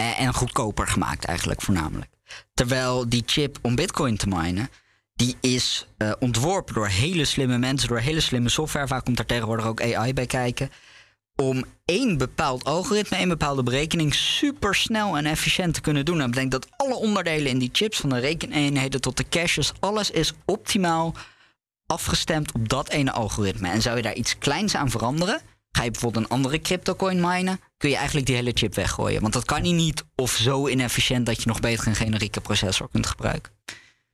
Uh, en goedkoper gemaakt eigenlijk voornamelijk. Terwijl die chip om bitcoin te minen, die is uh, ontworpen door hele slimme mensen, door hele slimme software. Vaak komt daar tegenwoordig ook AI bij kijken om één bepaald algoritme, één bepaalde berekening super snel en efficiënt te kunnen doen. Dat betekent dat alle onderdelen in die chips, van de rekeneenheden tot de caches, alles is optimaal afgestemd op dat ene algoritme. En zou je daar iets kleins aan veranderen, ga je bijvoorbeeld een andere cryptocoin minen, kun je eigenlijk die hele chip weggooien. Want dat kan hij niet of zo inefficiënt dat je nog beter een generieke processor kunt gebruiken.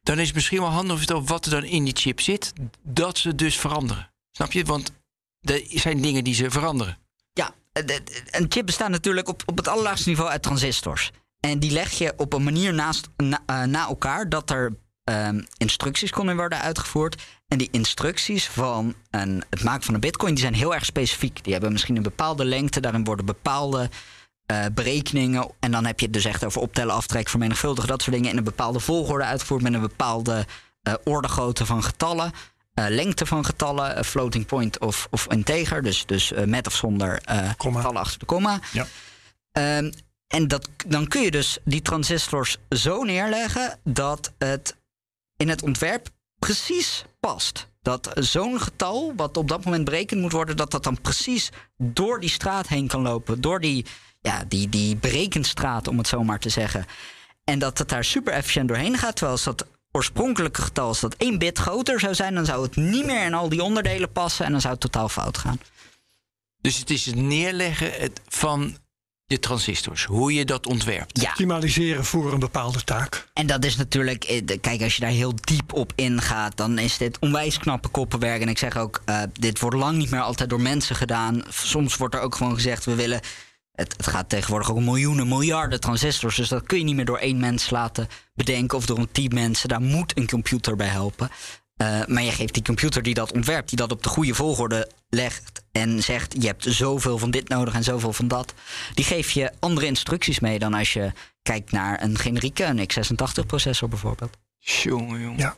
Dan is het misschien wel handig of je wat er dan in die chip zit, dat ze dus veranderen. Snap je? Want er zijn dingen die ze veranderen. Ja, een chip bestaat natuurlijk op, op het allerlaagste niveau uit transistors. En die leg je op een manier naast, na, na elkaar dat er um, instructies kunnen worden uitgevoerd. En die instructies van een, het maken van een bitcoin die zijn heel erg specifiek. Die hebben misschien een bepaalde lengte, daarin worden bepaalde uh, berekeningen. En dan heb je het dus echt over optellen, aftrekken, vermenigvuldigen, dat soort dingen in een bepaalde volgorde uitgevoerd met een bepaalde uh, ordegrootte van getallen. Uh, lengte van getallen, floating point of, of integer. Dus, dus uh, met of zonder getallen achter de komma. Ja. Um, en dat, dan kun je dus die transistors zo neerleggen dat het in het ontwerp precies past. Dat zo'n getal, wat op dat moment berekend moet worden, dat dat dan precies door die straat heen kan lopen. Door die, ja, die, die berekenstraat, om het zo maar te zeggen. En dat het daar super efficiënt doorheen gaat. Terwijl als dat oorspronkelijke getal, als dat één bit groter zou zijn, dan zou het niet meer in al die onderdelen passen en dan zou het totaal fout gaan. Dus het is het neerleggen van de transistors, hoe je dat ontwerpt. Ja. Optimaliseren voor een bepaalde taak. En dat is natuurlijk, eh, kijk, als je daar heel diep op ingaat, dan is dit onwijs knappe koppenwerk. En ik zeg ook, uh, dit wordt lang niet meer altijd door mensen gedaan. Soms wordt er ook gewoon gezegd, we willen het, het, gaat tegenwoordig ook om miljoenen, miljarden transistors. Dus dat kun je niet meer door één mens laten bedenken of door een team mensen. Daar moet een computer bij helpen. Uh, maar je geeft die computer die dat ontwerpt, die dat op de goede volgorde legt en zegt: je hebt zoveel van dit nodig en zoveel van dat. Die geef je andere instructies mee dan als je kijkt naar een generieke, een x86-processor bijvoorbeeld. Jongen, jongen. Ja.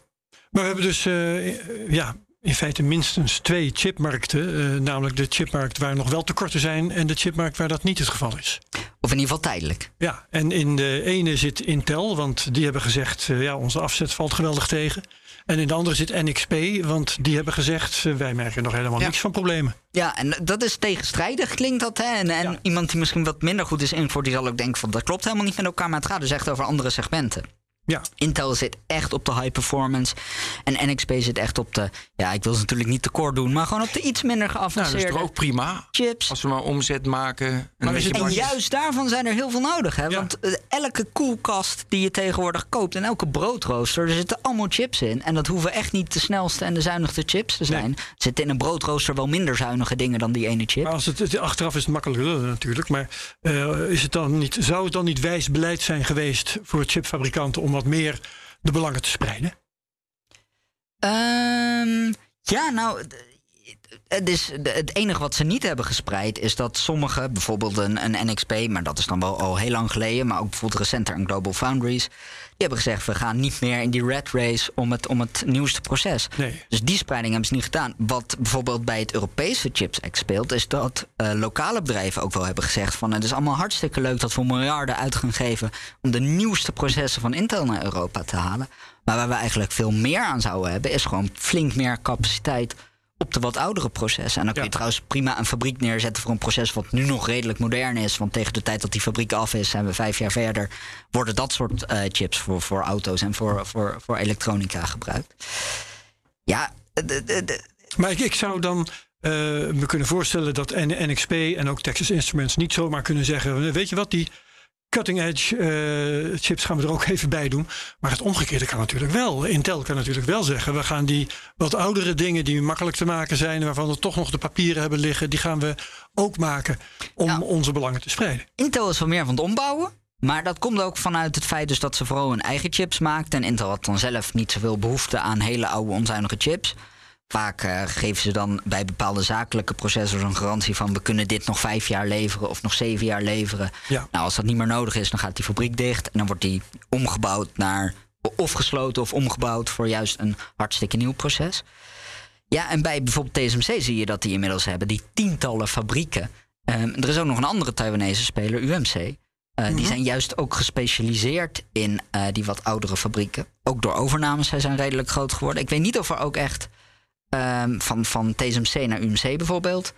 Maar we hebben dus uh, ja, in feite minstens twee chipmarkten. Uh, namelijk de chipmarkt waar nog wel tekorten zijn en de chipmarkt waar dat niet het geval is. Of in ieder geval tijdelijk. Ja, en in de ene zit Intel, want die hebben gezegd: uh, ja, onze afzet valt geweldig tegen. En in de andere zit NXP, want die hebben gezegd: uh, wij merken nog helemaal Ja. niks van problemen. Ja, en dat is tegenstrijdig, klinkt dat. Hè? En, en Ja. iemand die misschien wat minder goed is ingevoerd, die zal ook denken: van dat klopt helemaal niet met elkaar. Maar het gaat dus echt over andere segmenten. Ja, Intel zit echt op de high performance. En NXP zit echt op de. Ja, ik wil ze natuurlijk niet tekort doen, maar gewoon op de iets minder Nou, dat is geavanceerde ook prima. chips. Als we maar omzet maken. En Maar juist daarvan zijn er heel veel nodig. Hè? Ja. Want eh, elke koelkast die je tegenwoordig koopt en elke broodrooster, er zitten allemaal chips in. En dat hoeven echt niet de snelste en de zuinigste chips te zijn. Er zitten in een broodrooster wel minder zuinige dingen dan die ene chip. maar als het, achteraf is het makkelijk lullen natuurlijk. Maar eh, is het dan niet, zou het dan niet wijs beleid zijn geweest voor chipfabrikanten om wat meer de belangen te spreiden? Ehm, ja, nou. Het, is, het enige wat ze niet hebben gespreid is dat sommige, bijvoorbeeld een, een NXP, maar dat is dan wel al heel lang geleden, maar ook bijvoorbeeld recenter een Global Foundries, hebben gezegd, we gaan niet meer in die red race om het, om het nieuwste proces. Nee. Dus die spreiding hebben ze niet gedaan. Wat bijvoorbeeld bij het Europese Chips Act speelt, is dat eh, lokale bedrijven ook wel hebben gezegd van het is allemaal hartstikke leuk dat we miljarden uit gaan geven om de nieuwste processen van Intel naar Europa te halen. Maar waar we eigenlijk veel meer aan zouden hebben, is gewoon flink meer capaciteit op de wat oudere processen. En dan kun je Ja. trouwens prima een fabriek neerzetten voor een proces wat nu nog redelijk modern is. Want tegen de tijd dat die fabriek af is, zijn we vijf jaar verder, worden dat soort eh, chips voor, voor auto's en voor, voor, voor elektronica gebruikt. Ja, de, de, de- Maar ik, ik zou dan eh, me kunnen voorstellen dat NXP en ook Texas Instruments niet zomaar kunnen zeggen: weet je wat, die cutting edge eh, chips gaan we er ook even bij doen. Maar het omgekeerde kan natuurlijk wel. Intel kan natuurlijk wel zeggen: we gaan die wat oudere dingen die makkelijk te maken zijn, waarvan we toch nog de papieren hebben liggen, die gaan we ook maken om onze belangen te spreiden. Intel is wel meer van het ombouwen. Maar dat komt ook vanuit het feit dus dat ze vooral hun eigen chips maakt. En Intel had dan zelf niet zoveel behoefte aan hele oude onzuinige chips. Vaak eh, geven ze dan bij bepaalde zakelijke processors een garantie van... we kunnen dit nog vijf jaar leveren of nog zeven jaar leveren. Ja. Nou, als dat niet meer nodig is, dan gaat die fabriek dicht... en dan wordt die omgebouwd naar... of gesloten of omgebouwd voor juist een hartstikke nieuw proces. Ja, en bij bijvoorbeeld TSMC zie je dat die inmiddels hebben... die tientallen fabrieken. Ehm, er is ook nog een andere Taiwanese speler, UMC... Uh, Die zijn juist ook gespecialiseerd in uh, die wat oudere fabrieken. Ook door overnames, zij zijn redelijk groot geworden. Ik weet niet of er ook echt um, van, van TSMC naar UMC bijvoorbeeld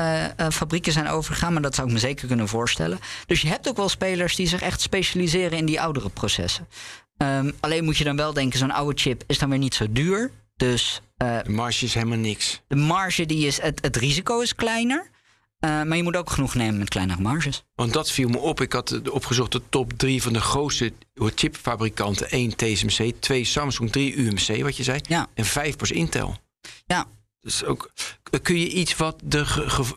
uh, fabrieken zijn overgegaan, maar dat zou ik me zeker kunnen voorstellen. Dus je hebt ook wel spelers die zich echt specialiseren in die oudere processen. Um, alleen moet je dan wel denken, zo'n oude chip is dan weer niet zo duur. Dus de marge is helemaal niks. De marge die is, het, het risico is kleiner. Uh, maar je moet ook genoeg nemen met kleinere marges. Want dat viel me op. Ik had opgezocht de top drie van de grootste chipfabrikanten. 1 TSMC, 2 Samsung, 3 UMC, wat je zei. Ja. En 5 pas Intel. Ja. Dus ook, kun je iets wat de,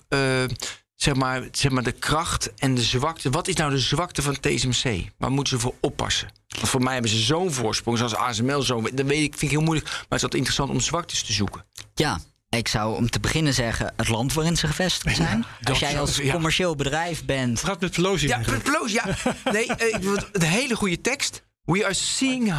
uh, zeg, maar, zeg maar de kracht en de zwakte... Wat is nou de zwakte van TSMC? Waar moeten ze voor oppassen? Want voor mij hebben ze zo'n voorsprong, zoals ASML zo. Dat weet ik, vind ik heel moeilijk. Maar het is altijd interessant om zwaktes te zoeken. Ja, ik zou om te beginnen zeggen het land waarin ze gevestigd zijn. Ja, als jij als ja. commercieel bedrijf bent. Gaat met Pelosi. Ja, met Pelosi, ja. Nee, de hele goede tekst. We are seeing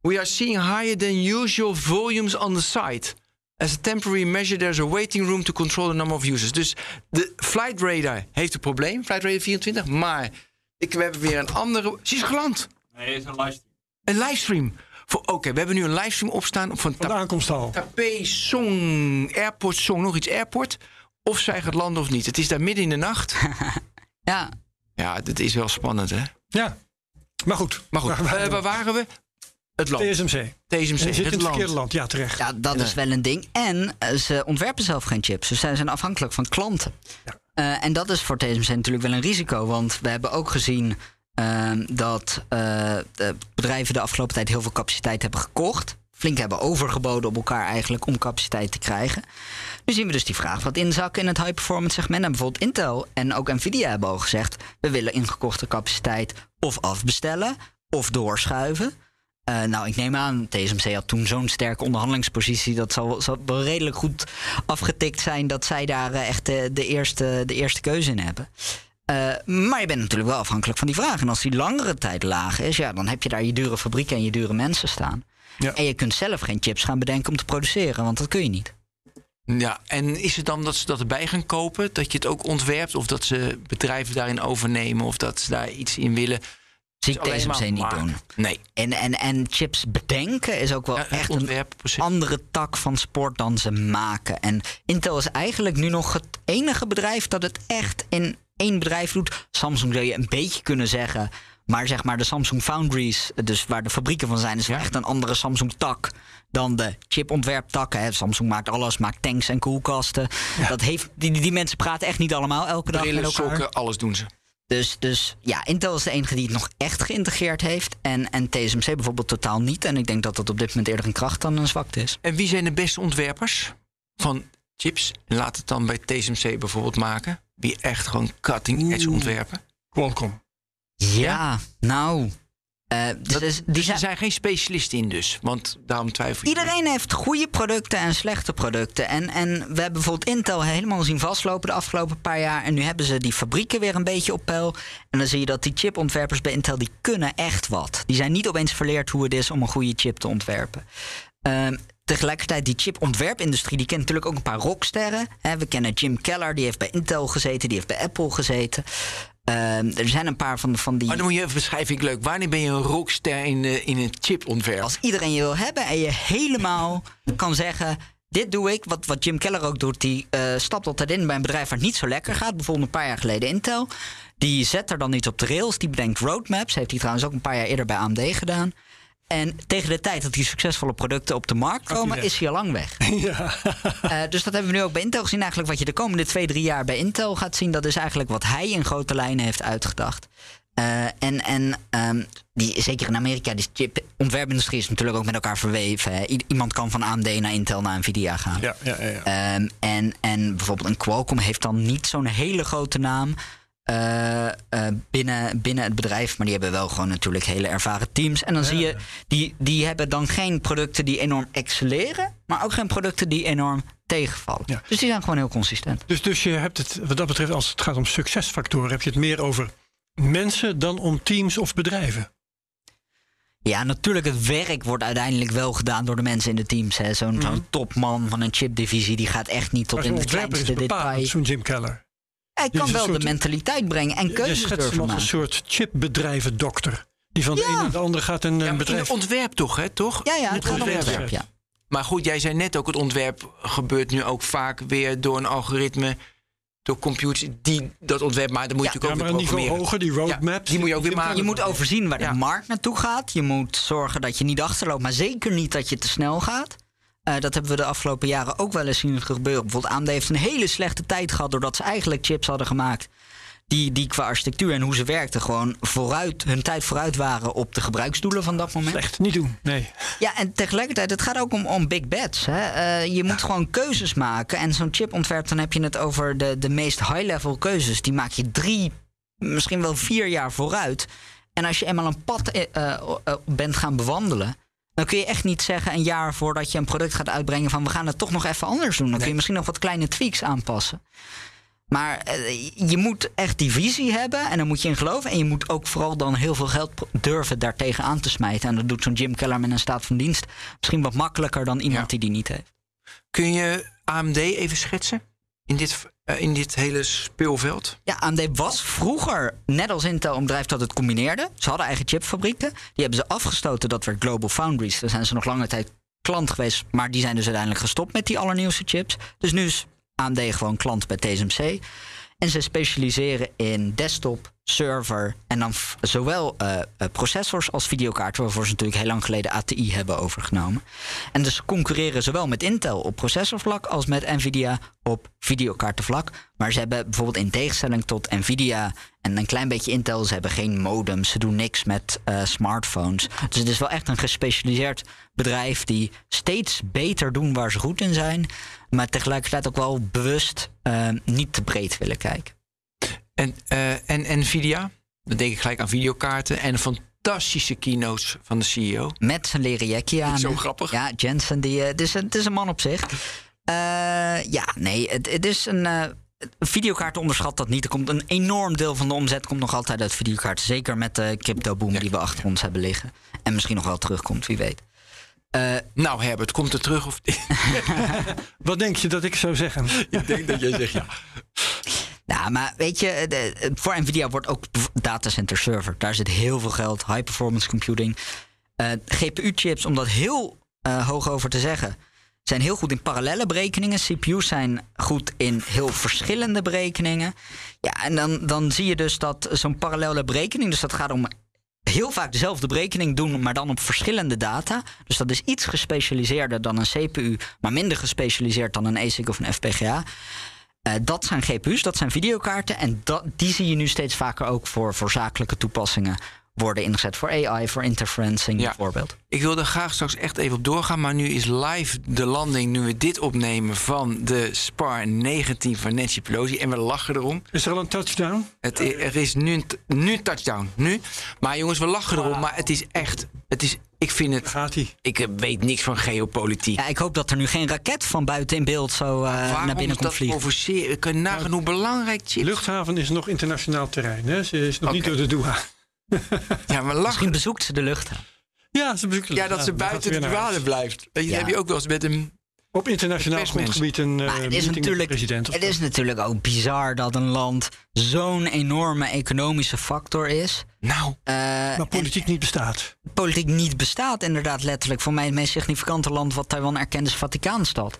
we are seeing higher than usual volumes on the site. As a temporary measure, there's a waiting room to control the number of users. Dus de Flight Radar heeft een probleem, Flight Radar 24. Maar ik, we hebben weer een andere. Ze is geland. Nee, het is een livestream. Een livestream. Oké, okay, we hebben nu een livestream opstaan van, van de aankomsthal. Tapé Song, Airport Song, nog iets Airport. Of zij gaat landen of niet. Het is daar midden in de nacht. ja. Ja, dit is wel spannend, hè? Ja. Maar goed. Maar goed, waar, uh, waar waren we? Het land. TSMC. TSMC, zit in het land. verkeerde land. Ja, terecht. Ja, dat ja. is wel een ding. En uh, ze ontwerpen zelf geen chips. Dus zij zijn afhankelijk van klanten. Ja. Uh, en dat is voor TSMC natuurlijk wel een risico. Want we hebben ook gezien uh, dat de bedrijven de afgelopen tijd heel veel capaciteit hebben gekocht. Flink hebben overgeboden op elkaar eigenlijk om capaciteit te krijgen. Nu zien we dus die vraag wat inzakken in het high performance segment. En bijvoorbeeld Intel en ook Nvidia hebben al gezegd... we willen ingekochte capaciteit of afbestellen of doorschuiven. Uh, nou, ik neem aan, TSMC had toen zo'n sterke onderhandelingspositie. Dat zal, zal, wel redelijk goed afgetikt zijn dat zij daar uh, echt de, de, eerste, de eerste keuze in hebben. Uh, maar je bent natuurlijk wel afhankelijk van die vraag. En als die langere tijd laag is, ja, dan heb je daar je dure fabrieken en je dure mensen staan. Ja. En je kunt zelf geen chips gaan bedenken om te produceren, want dat kun je niet. Ja, en is het dan dat ze dat erbij gaan kopen? Dat je het ook ontwerpt? Of dat ze bedrijven daarin overnemen? Of dat ze daar iets in willen? Zie ik TSMC niet doen. Nee. En, en, en chips bedenken is ook wel ja, echt een andere tak van sport dan ze maken. En Intel is eigenlijk nu nog het enige bedrijf dat het echt in één bedrijf doet. Samsung zou je een beetje kunnen zeggen. Maar zeg maar de Samsung Foundries, dus waar de fabrieken van zijn, is ja. echt een andere Samsung tak dan de chipontwerptakken. Hè. Samsung maakt alles, maakt tanks en koelkasten. Ja. Dat heeft, die, die mensen praten echt niet allemaal elke dag Brillen, met elkaar. sokken, alles doen ze. Dus, dus ja, Intel is de enige die het nog echt geïntegreerd heeft. En, en TSMC bijvoorbeeld totaal niet. En ik denk dat dat op dit moment eerder een kracht dan een zwakte is. En wie zijn de beste ontwerpers van chips? En laat het dan bij TSMC bijvoorbeeld maken. Wie echt gewoon cutting edge ontwerpen? Qualcomm. Ja, ja, nou. Eh, dus Dat- die dus zijn- zijn geen specialisten in dus. Want daarom twijfel je. Iedereen heeft goede producten en slechte producten. En, en we hebben bijvoorbeeld Intel helemaal zien vastlopen de afgelopen paar jaar. En nu hebben ze die fabrieken weer een beetje op peil. En dan zie je dat die chipontwerpers bij Intel, die kunnen echt wat. Die zijn niet opeens verleerd hoe het is om een goede chip te ontwerpen. Ehm, tegelijkertijd, die chipontwerpindustrie, die kent natuurlijk ook een paar rocksterren. We kennen Jim Keller, die heeft bij Intel gezeten, die heeft bij Apple gezeten. Ehm, er zijn een paar van, van die... Maar dan moet je even beschrijven, ik leuk. Wanneer ben je een rockster in, eh, in een chipontwerp? Als iedereen je wil hebben en je helemaal kan zeggen. Dit doe ik, wat, wat Jim Keller ook doet. Die eh, stapt altijd in bij een bedrijf waar het niet zo lekker gaat. Bijvoorbeeld een paar jaar geleden Intel. Die zet er dan iets op de rails. Die bedenkt roadmaps. Heeft hij trouwens ook een paar jaar eerder bij AMD gedaan. En tegen de tijd dat die succesvolle producten op de markt komen, is hij al lang weg. Ja. Eh, dus dat hebben we nu ook bij Intel gezien. Eigenlijk wat je de komende twee, drie jaar bij Intel gaat zien, dat is eigenlijk wat hij in grote lijnen heeft uitgedacht. Eh, en en ehm, die, zeker in Amerika, die chip-ontwerpindustrie is natuurlijk ook met elkaar verweven. hè. Iemand kan van AMD naar Intel naar Nvidia gaan. Ja, ja, ja, ja. Ehm, en, en bijvoorbeeld een Qualcomm heeft dan niet zo'n hele grote naam eh, eh, binnen, binnen het bedrijf. Maar die hebben wel gewoon natuurlijk hele ervaren teams. En dan zie je, die, die hebben dan geen producten die enorm excelleren. Maar ook geen producten die enorm tegenvallen. Ja. Dus die zijn gewoon heel consistent. Dus, dus je hebt het, wat dat betreft, als het gaat om succesfactoren, heb je het meer over mensen dan om teams of bedrijven. Ja, natuurlijk, het werk wordt uiteindelijk wel gedaan door de mensen in de teams. Zo'n zo'n topman van een chipdivisie, die gaat echt niet tot in het is kleinste detail. zo'n Jim Keller. Hij kan wel soort- de mentaliteit brengen en Je keuzes schetst hem durven als een maken. soort chipbedrijvendokter. Die van de Ja. ene naar de andere gaat een Ja, maar in bedrijf... het ontwerp toch, hè? Toch? Ja, ja, het gaat om ontwerp. ontwerp, ja. Maar goed, jij zei net ook, het ontwerp gebeurt nu ook vaak weer door een algoritme, door computers die dat ontwerp maken. Dan moet je Ja, ja, natuurlijk maar ook een weer niveau programmeren. hoger, die roadmaps. die moet je ook weer maken. Je moet overzien waar Ja. de markt naartoe gaat. Je moet zorgen dat je niet achterloopt, maar zeker niet dat je te snel gaat. Eh, dat hebben we de afgelopen jaren ook wel eens zien gebeuren. Bijvoorbeeld AMD heeft een hele slechte tijd gehad doordat ze eigenlijk chips hadden gemaakt. Die, die qua architectuur en hoe ze werkten gewoon vooruit, hun tijd vooruit waren op de gebruiksdoelen van dat moment. Slecht, niet doen. Nee. Ja, en tegelijkertijd, het gaat ook om, om big bets. Hè? Eh, je moet gewoon keuzes maken. En zo'n chipontwerp, dan heb je het over de, de meest high-level keuzes. Die maak je drie, misschien wel vier jaar vooruit. En als je eenmaal een pad eh, bent gaan bewandelen. Dan kun je echt niet zeggen een jaar voordat je een product gaat uitbrengen van we gaan het toch nog even anders doen. Dan kun je misschien nog wat kleine tweaks aanpassen. Maar eh, je moet echt die visie hebben en dan moet je in geloven. En je moet ook vooral dan heel veel geld durven daartegen aan te smijten. En dat doet zo'n Jim Keller met een staat van dienst misschien wat makkelijker dan iemand Ja. die die niet heeft. Kun je AMD even schetsen in dit, in dit hele speelveld? Ja, AMD was vroeger, net als Intel, een bedrijf dat het combineerde. Ze hadden eigen chipfabrieken. Die hebben ze afgestoten, dat werd Global Foundries. Daar zijn ze nog lange tijd klant geweest. Maar die zijn dus uiteindelijk gestopt met die allernieuwste chips. Dus nu is AMD gewoon klant bij TSMC. En ze specialiseren in desktop, server en dan zowel eh, eh, processors als videokaarten, waarvoor ze natuurlijk heel lang geleden ATI hebben overgenomen. En dus concurreren zowel met Intel op processorvlak als met Nvidia op videokaartenvlak. Maar ze hebben bijvoorbeeld in tegenstelling tot Nvidia en een klein beetje Intel, ze hebben geen modems, ze doen niks met eh, smartphones. Dus het is wel echt een gespecialiseerd bedrijf die steeds beter doen waar ze goed in zijn, maar tegelijkertijd ook wel bewust niet te breed willen kijken. En, eh, en Nvidia, dan denk ik gelijk aan videokaarten en fantastische keynotes van de CEO. Met zijn leren jackie aan. Zo grappig. Ja, Jensen, die, eh, het, is een, het is een man op zich. Eh, ja, nee, het, het is een. eh videokaarten onderschat dat niet. Er komt een enorm deel van de omzet komt nog altijd uit videokaarten. Zeker met de crypto boom die we achter ons hebben liggen. En misschien nog wel terugkomt, wie weet. Eh, Nou Herbert, komt er terug of Wat denk je dat ik zou zeggen? Ik denk dat jij zegt ja. Nou, maar weet je, de- voor Nvidia wordt ook datacenter server. Daar zit heel veel geld, high performance computing. Eh, GPU-chips, om dat heel eh, hoog over te zeggen, zijn heel goed in parallele berekeningen. CPU's zijn goed in heel verschillende berekeningen. Ja, en dan, dan zie je dus dat zo'n parallele berekening, dus dat gaat om heel vaak dezelfde berekening doen, maar dan op verschillende data. Dus dat is iets gespecialiseerder dan een CPU, maar minder gespecialiseerd dan een ASIC of een FPGA. Eh, dat zijn GPU's, dat zijn videokaarten. En dat, die zie je nu steeds vaker ook voor, voor zakelijke toepassingen worden ingezet voor AI, voor interferencing Ja. bijvoorbeeld. Ik wil er graag straks echt even op doorgaan. Maar nu is live de landing, nu we dit opnemen, van de Spar 19 van Nancy Pelosi. En we lachen erom. Is er al een touchdown? Het, er is nu nu touchdown. Nu. Maar jongens, we lachen erom. Maar het is echt. Het is, ik vind het. Gaat hij? Ik eh, weet niks van geopolitiek. Ja, ik hoop dat er nu geen raket van buiten in beeld zo eh, naar Waarom binnen is komt dat vliegen. provoceren? Ik kan nagaan hoe belangrijk chips. Luchthaven is nog internationaal terrein. Hè? Ze is nog niet door de Doha. Ja, maar lachen. Misschien bezoekt ze de lucht. Ja, ze bezoeken Ja, dat ze buiten de douane blijft. Weet je, Ja. heb je ook wel eens met hem. Op internationaal grondgebied een eh Maar het is, natuurlijk, president. Of het is natuurlijk ook bizar dat een land zo'n enorme economische factor is. Nou, eh, maar politiek niet bestaat. politiek niet bestaat, inderdaad, letterlijk. Voor mij het meest significante land wat Taiwan erkent is Vaticaanstad.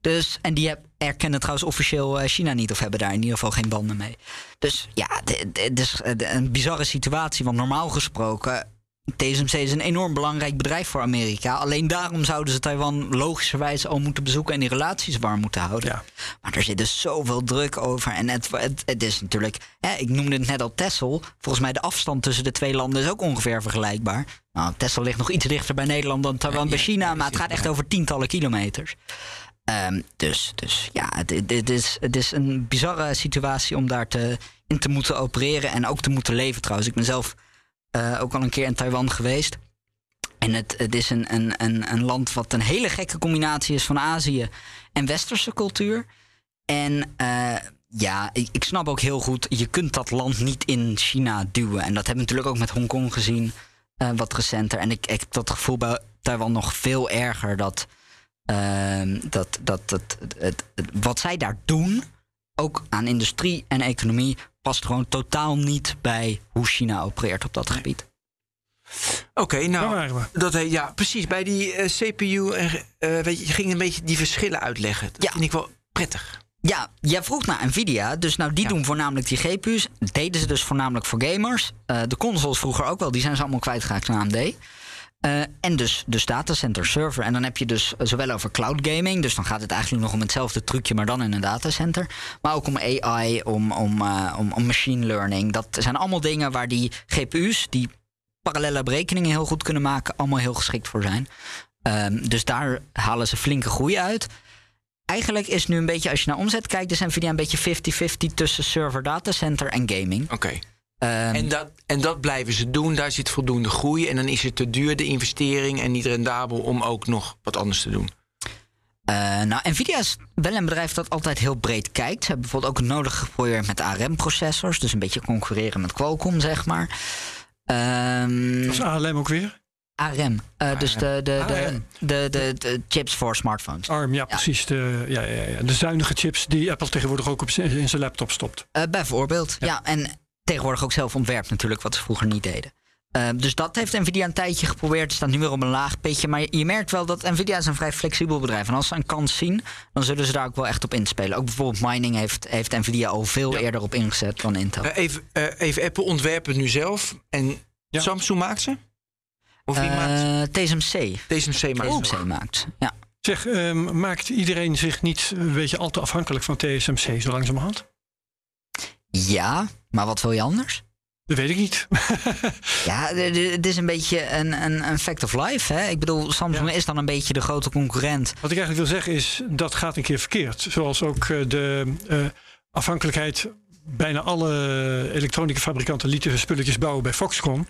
Dus, en die heb- erkennen trouwens officieel eh, China niet, of hebben daar in ieder geval geen banden mee. Dus ja, het- is een bizarre situatie, want normaal gesproken. TSMC is een enorm belangrijk bedrijf voor Amerika. Alleen daarom zouden ze Taiwan logischerwijs al moeten bezoeken en die relaties warm moeten houden. Ja. Maar er zit dus zoveel druk over. En het, het, het is natuurlijk, hè, ik noemde het net al Texel. Volgens mij de afstand tussen de twee landen is ook ongeveer vergelijkbaar. Nou, Texel ligt nog iets dichter bij Nederland dan Taiwan bij China. Maar het gaat echt over tientallen kilometers. Ehm, dus, dus ja, het, is, het is een bizarre situatie om daar te, in te moeten opereren. En ook te moeten leven trouwens. Ik ben zelf eh, ook al een keer in Taiwan geweest. En het, het is een, een, een, een land wat een hele gekke combinatie is van Azië en westerse cultuur. En eh, ja, ik, ik snap ook heel goed, je kunt dat land niet in China duwen. En dat hebben we natuurlijk ook met Hongkong gezien, eh, wat recenter. En ik, ik heb dat gevoel bij Taiwan nog veel erger dat, dat, dat, dat het, wat zij daar doen, ook aan industrie en economie, past gewoon totaal niet bij hoe China opereert op dat gebied. oké, nou. waren we. Dat, he- ja, precies. Bij die eh, CPU en, eh, weet je, je ging een beetje die verschillen uitleggen. Dat Ja. vind ik wel prettig. Ja, jij vroeg naar Nvidia. Dus nou, die Ja. doen voornamelijk die GPU's. Deden ze dus voornamelijk voor gamers. Eh, de consoles vroeger ook wel. Die zijn ze allemaal kwijtgeraakt aan AMD. Eh, en dus, dus datacenter server. En dan heb je dus eh, zowel over cloud gaming. Dus dan gaat het eigenlijk nog om hetzelfde trucje, maar dan in een datacenter. Maar ook om AI, om, om, eh, om, om machine learning. Dat zijn allemaal dingen waar die GPU's, die parallele berekeningen heel goed kunnen maken, allemaal heel geschikt voor zijn. Ehm, dus daar halen ze flinke groei uit. Eigenlijk is nu een beetje, als je naar omzet kijkt, is Nvidia een beetje 50-50 tussen server datacenter en gaming. Oké. Ehm, En, dat, en dat blijven ze doen. Daar zit voldoende groei. En dan is het te duur, de investering. En niet rendabel om ook nog wat anders te doen. Eh, nou, Nvidia is wel een bedrijf dat altijd heel breed kijkt. Ze hebben bijvoorbeeld ook het nodige geprobeerd met ARM-processors. Dus een beetje concurreren met Qualcomm, zeg maar. Ehm, Dat is ALM ook weer. ARM, eh, dus de, de, de, ARM. de, de, de chips voor smartphones. ARM, ja, precies. De, ja, ja, ja. de zuinige chips die Apple tegenwoordig ook op zijn- in zijn laptop stopt. Eh, bijvoorbeeld, ja. En tegenwoordig ook zelf ontwerpt natuurlijk, wat ze vroeger niet deden. Eh, dus dat heeft Nvidia een tijdje geprobeerd. Staat nu weer op een laag pitje. Maar je merkt wel dat Nvidia is een vrij flexibel bedrijf. En als ze een kans zien, dan zullen ze daar ook wel echt op inspelen. Ook bijvoorbeeld mining heeft, heeft Nvidia al veel Ja. eerder op ingezet dan Intel. Eh, even, eh, even Apple ontwerpt het nu zelf. En Ja. Samsung maakt ze? Of wie maakt ze? Eh, TSMC. TSMC maakt ze. TSMC maakt. ze, Ja. Zeg, ehm, maakt iedereen zich niet een beetje al te afhankelijk van TSMC zo langzamerhand? Ja, maar wat wil je anders? Dat weet ik niet. Ja, het is een beetje een, een, een fact of life. Hè? Ik bedoel, Samsung Ja. is dan een beetje de grote concurrent. Wat ik eigenlijk wil zeggen is, dat gaat een keer verkeerd. Zoals ook eh, de eh, afhankelijkheid, bijna alle elektronica-fabrikanten lieten hun spulletjes bouwen bij Foxconn.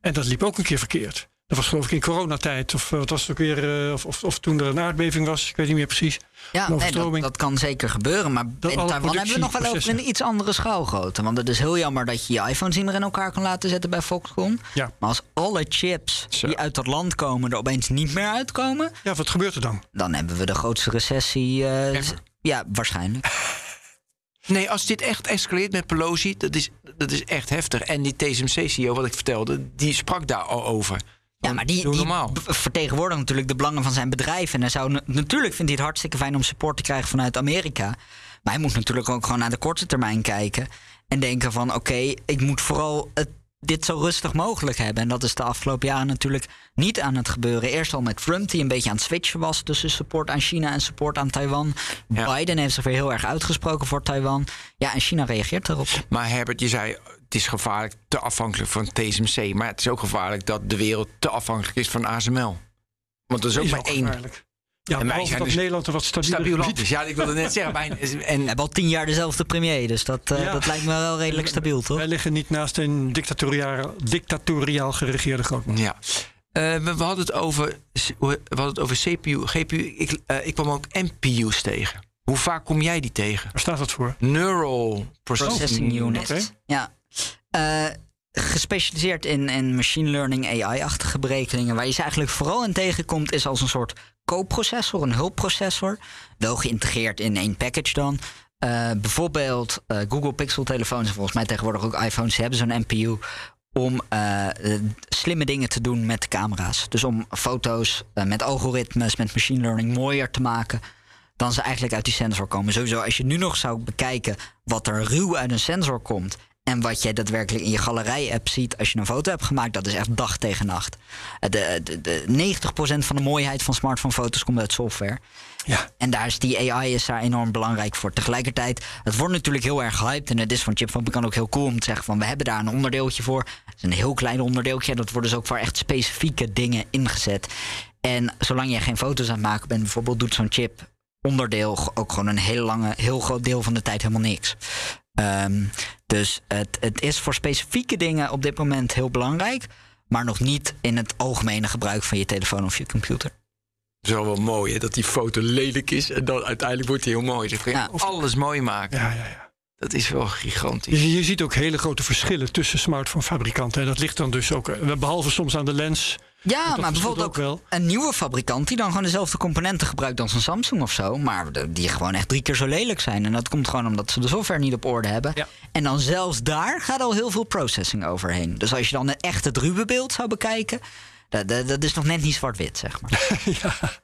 En dat liep ook een keer verkeerd. Dat was geloof ik in coronatijd, of eh, wat was het ook weer, eh, of, of, of toen er een aardbeving was, ik weet niet meer precies. Ja, nee, dat, kan zeker gebeuren. Maar Dat in alle Taiwan hebben we nog wel over een iets andere schaalgrootte. Want het is heel jammer dat je je iPhones niet meer in elkaar kan laten zetten bij Foxconn. Ja. Maar als alle chips Zo. die uit dat land komen er opeens niet meer uitkomen... Ja, wat gebeurt er dan? dan hebben we de grootste recessie... eh, ja, waarschijnlijk. Nee, als dit echt escaleert met Pelosi, dat is, dat is echt heftig. En die TSMC-CEO, wat ik vertelde, die sprak daar al over. Ja, maar die, die vertegenwoordigt natuurlijk de belangen van zijn bedrijf. En hij zou, na- natuurlijk vindt hij het hartstikke fijn om support te krijgen vanuit Amerika. Maar hij moet natuurlijk ook gewoon naar de korte termijn kijken. En denken van oké, ik moet vooral het, dit zo rustig mogelijk hebben. En dat is de afgelopen jaren natuurlijk niet aan het gebeuren. Eerst al met Trump, die een beetje aan het switchen was tussen support aan China en support aan Taiwan. Ja. Biden heeft zich weer heel erg uitgesproken voor Taiwan. Ja, en China reageert erop. Maar Herbert, je zei het is gevaarlijk te afhankelijk van TSMC. Maar het is ook gevaarlijk dat de wereld te afhankelijk is van ASML. Want er is ook Is maar één. Ja, wij behalve zijn dat dus Nederland er wat stabieler stabiel land is. Ja, ik wilde net zeggen. Bij, en, We hebben al tien jaar dezelfde premier, dus dat, eh, Ja. dat lijkt me wel redelijk stabiel, toch? Wij liggen niet naast een dictatoriaal, dictatoriaal geregeerde grootmacht. Ja. Eh, we, we hadden het over, we hadden het over CPU, GPU. Ik, eh, ik kwam ook NPU's tegen. Hoe vaak kom jij die tegen? Waar staat dat voor? Neural Processing, Processing unit. Ja. Eh, gespecialiseerd in, in machine learning, AI-achtige berekeningen. Waar je ze eigenlijk vooral in tegenkomt, is als een soort co-processor, een hulpprocessor. Wel geïntegreerd in één package dan. Eh, bijvoorbeeld eh, Google Pixel-telefoons en volgens mij tegenwoordig ook iPhones hebben zo'n NPU om slimme dingen te doen met de camera's. Dus om foto's met algoritmes, met machine learning mooier te maken dan ze eigenlijk uit die sensor komen. Sowieso, als je nu nog zou bekijken wat er ruw uit een sensor komt. En wat jij daadwerkelijk in je galerij-app ziet als je een foto hebt gemaakt, dat is echt dag tegen nacht. De, de, de 90% van de mooiheid van smartphone-foto's komt uit software. Ja. En daar is die AI is daar enorm belangrijk voor. Tegelijkertijd, het wordt natuurlijk heel erg gehyped. En het is van chipfabrikant ook heel cool om te zeggen van... we hebben daar een onderdeeltje voor. Het is een heel klein onderdeeltje. Dat wordt dus ook voor echt specifieke dingen ingezet. En zolang jij geen foto's aan het maken bent... bijvoorbeeld doet zo'n chip onderdeel ook gewoon een heel lange, heel groot deel van de tijd helemaal niks. Ehm, dus het, het is voor specifieke dingen op dit moment heel belangrijk, maar nog niet in het algemene gebruik van je telefoon of je computer. Het is wel wel mooi hè, dat die foto lelijk is en dan uiteindelijk wordt die heel mooi. Dus dan kun je Ja. alles mooi maken. Ja, ja, ja. Dat is wel gigantisch. Je, je ziet ook hele grote verschillen tussen smartphonefabrikanten. En dat ligt dan dus ook, eh, behalve soms aan de lens. Ja, maar bijvoorbeeld ook wel. een nieuwe fabrikant die dan gewoon dezelfde componenten gebruikt als een Samsung of zo, maar die gewoon echt drie keer zo lelijk zijn. En dat komt gewoon omdat ze de software niet op orde hebben. Ja. En dan zelfs daar gaat al heel veel processing overheen. Dus als je dan een echt het ruwe beeld zou bekijken, dat, dat, dat is nog net niet zwart-wit, zeg maar.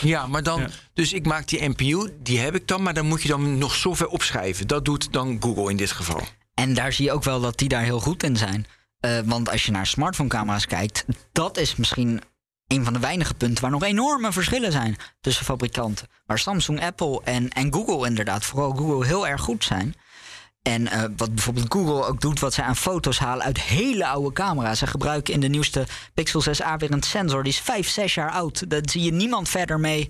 Ja, maar dan, Ja. dus ik maak die NPU, die heb ik dan, maar dan moet je dan nog software opschrijven. Dat doet dan Google in dit geval. En daar zie je ook wel dat die daar heel goed in zijn. Eh, want als je naar smartphone-camera's kijkt, dat is misschien een van de weinige punten waar nog enorme verschillen zijn tussen fabrikanten. Waar Samsung, Apple en, en Google inderdaad, vooral Google, heel erg goed zijn. En eh, wat bijvoorbeeld Google ook doet, wat zij aan foto's halen uit hele oude camera's. Ze gebruiken in de nieuwste Pixel 6a weer een sensor, die is 5, 6 jaar oud. Daar zie je niemand verder mee,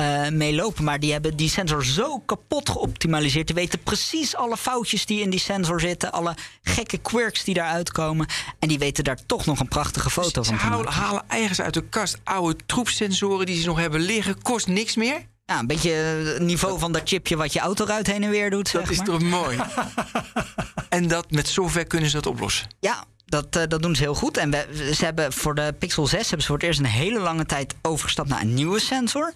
eh, mee lopen. Maar die hebben die sensor zo kapot geoptimaliseerd. Die weten precies alle foutjes die in die sensor zitten. Alle gekke quirks die daaruit komen. En die weten daar toch nog een prachtige foto Ze van te halen, halen ergens uit de kast oude troepsensoren die ze nog hebben liggen. Kost niks meer. Ja, een beetje het niveau van dat chipje wat je autoruit heen en weer doet. Zeg Dat is maar. toch mooi. en dat met software kunnen ze dat oplossen. Ja, dat, eh, dat doen ze heel goed. En we, ze hebben voor de Pixel 6 hebben ze voor het eerst een hele lange tijd overgestapt naar een nieuwe sensor.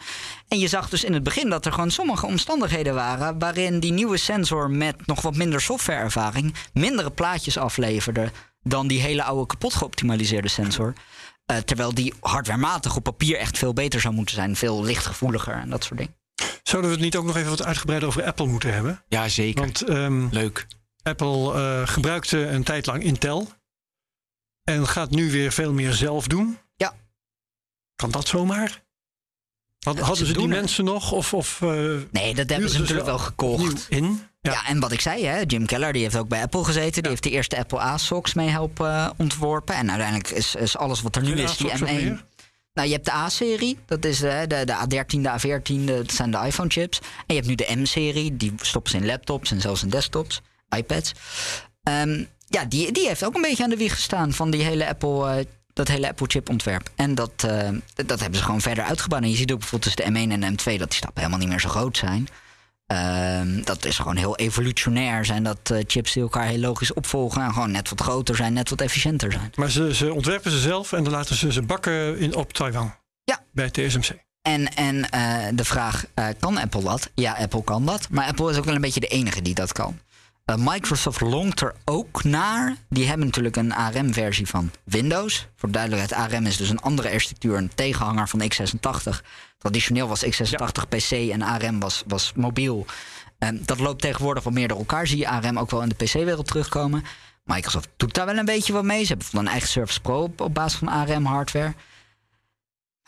En je zag dus in het begin dat er gewoon sommige omstandigheden waren waarin die nieuwe sensor met nog wat minder softwareervaring mindere plaatjes afleverde dan die hele oude kapot geoptimaliseerde sensor. Eh, terwijl die hardwarematig op papier echt veel beter zou moeten zijn. Veel lichtgevoeliger en dat soort dingen. Zouden we het niet ook nog even wat uitgebreider over Apple moeten hebben? Ja, zeker. Want ehm, Leuk. Apple eh, gebruikte een tijd lang Intel. En gaat nu weer veel meer zelf doen. Ja. Kan dat zomaar? Had- Ja, hadden ze ze die mensen nog? Of, of eh, Nee, dat hebben ze natuurlijk wel gekocht. in? Ja. Ja. en wat ik zei, hè, Jim Keller die heeft ook bij Apple gezeten. Die heeft de eerste Apple A-socks mee helpen eh, ontworpen. En uiteindelijk is, is alles wat er nu is, die ASOCs nog M1. meer? Nou, je hebt de A-serie, dat is eh, de, de A13, de A14, de- dat zijn de iPhone-chips. En je hebt nu de M-serie, die stoppen ze in laptops en zelfs in desktops, iPads. Ehm, ja, die, die heeft ook een beetje aan de wieg gestaan van die hele Apple, eh, dat hele Apple-chip-ontwerp. En dat, eh, dat hebben ze gewoon verder uitgebouwd. En je ziet ook bijvoorbeeld tussen de M1 en de M2 dat die stappen helemaal niet meer zo groot zijn. Ehm, dat is gewoon heel evolutionair zijn dat eh, chips die elkaar heel logisch opvolgen en gewoon net wat groter zijn, net wat efficiënter zijn. Maar ze, ze ontwerpen ze zelf en dan laten ze ze bakken in, op Taiwan. Ja. Bij TSMC. En, en de vraag, kan Apple dat? Ja, Apple kan dat. Maar Apple is ook wel een beetje de enige die dat kan. Eh, Microsoft longt er ook naar. Die hebben natuurlijk een ARM-versie van Windows. Voor duidelijkheid, ARM is dus een andere architectuur, een tegenhanger van x86. Traditioneel was x86 PC en ARM was, was mobiel. Dat loopt tegenwoordig wat meer door elkaar. Zie je ARM ook wel in de PC-wereld terugkomen. Microsoft doet daar wel een beetje wat mee. Ze hebben een eigen Surface Pro op, op basis van ARM-hardware.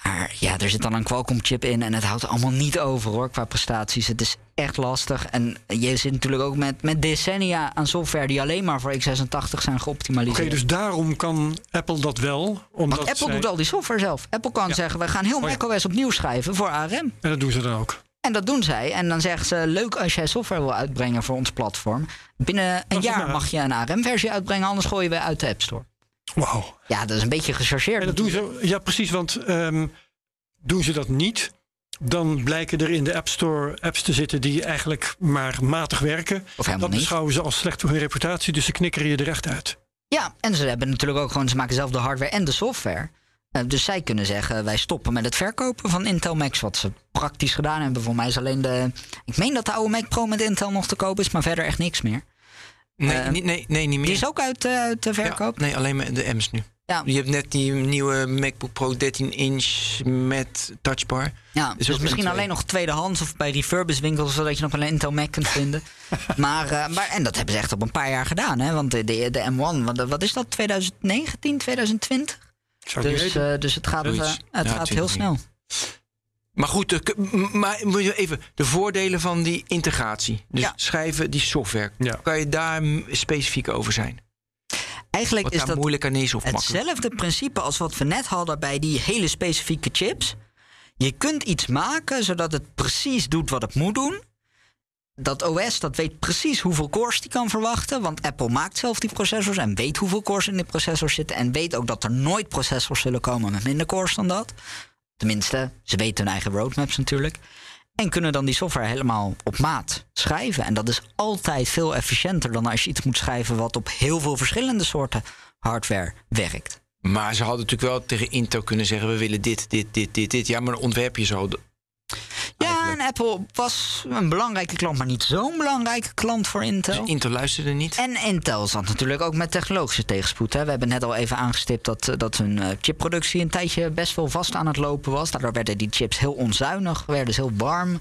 Maar ja, er zit dan een Qualcomm-chip in en het houdt allemaal niet over hoor, qua prestaties. Het is echt lastig. En je zit natuurlijk ook met, met decennia aan software die alleen maar voor x86 zijn geoptimaliseerd. Oké, dus daarom kan Apple dat wel. Omdat Want Apple zij- doet al die software zelf. Apple kan zeggen, we gaan heel Oh ja. macOS opnieuw schrijven voor ARM. En dat doen ze dan ook. En dat doen zij. En dan zeggen ze, leuk als jij software wil uitbrengen voor ons platform. Binnen een jaar mag je een ARM-versie uitbrengen, anders gooi je weer uit de App Store. Wauw. Ja, dat is een beetje gechargeerd. En dat doen ze, ja precies, want ehm, doen ze dat niet, dan blijken er in de App Store apps te zitten die eigenlijk maar matig werken. Of helemaal dat niet. beschouwen ze als slecht voor hun reputatie, dus ze knikkeren je er echt uit. Ja, en ze hebben natuurlijk ook gewoon, ze maken zelf de hardware en de software. Eh, dus zij kunnen zeggen, wij stoppen met het verkopen van Intel Macs. Wat ze praktisch gedaan hebben. Voor mij is alleen de. Ik meen dat de oude Mac Pro met Intel nog te koop is, maar verder echt niks meer. Nee, Eh, niet, nee, nee, niet meer. Die is ook uit, eh, uit de Ja, verkoop. nee, alleen maar de M's nu. Ja, Je hebt net die nieuwe MacBook Pro 13 inch met touchbar. ja, dus misschien alleen nog tweedehands of bij refurbished winkels, zodat je nog een Intel Mac kunt vinden. maar, eh, maar, en dat hebben ze echt op een paar jaar gedaan, hè? Want de, de, de M1, wat, wat is dat, 2019, 2020? Ik zou het niet Dus, eh, dus het gaat, het Ja, gaat 20 heel snel. Maar goed, de, m- maar moet je even de voordelen van die integratie. Dus Ja. schrijven die software. Ja. Kan je daar specifiek over zijn? Eigenlijk Wat is dat moeilijk aan is of makkelijk? hetzelfde principe als wat we net hadden bij die hele specifieke chips. Je kunt iets maken zodat het precies doet wat het moet doen. Dat OS dat weet precies hoeveel cores die kan verwachten. Want Apple maakt zelf die processors en weet hoeveel cores in die processors zitten. En weet ook dat er nooit processors zullen komen met minder cores dan dat. Tenminste, ze weten hun eigen roadmaps natuurlijk. En kunnen dan die software helemaal op maat schrijven. En dat is altijd veel efficiënter dan als je iets moet schrijven wat op heel veel verschillende soorten hardware werkt. Maar ze hadden natuurlijk wel tegen Intel kunnen zeggen: we willen dit, dit, dit, dit, dit. Ja, maar dan ontwerp je zo. Ja, Apple was een belangrijke klant, maar niet zo'n belangrijke klant voor Intel. Dus Intel luisterde niet. En Intel zat natuurlijk ook met technologische tegenspoed. Hè. We hebben net al even aangestipt dat, dat hun eh, chipproductie een tijdje best wel vast aan het lopen was. Daardoor werden die chips heel onzuinig, werden ze heel warm.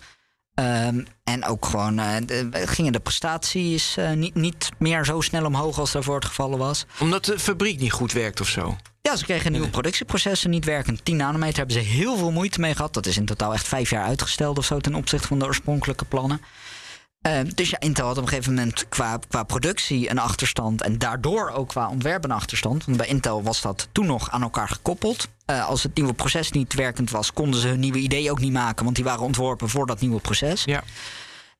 Ehm, en ook gewoon eh, de- gingen de prestaties eh, niet, niet meer zo snel omhoog als daarvoor het geval was. Omdat de fabriek niet goed werkt of zo. Ja, ze kregen nieuwe productieprocessen niet werken. 10 nanometer hebben ze heel veel moeite mee gehad. Dat is in totaal echt vijf jaar uitgesteld of zo ten opzichte van de oorspronkelijke plannen. Eh, dus ja, Intel had op een gegeven moment qua, qua productie een achterstand. En daardoor ook qua ontwerp een achterstand. Want bij Intel was dat toen nog aan elkaar gekoppeld. Eh, als het nieuwe proces niet werkend was, konden ze hun nieuwe idee ook niet maken. Want die waren ontworpen voor dat nieuwe proces. Ja.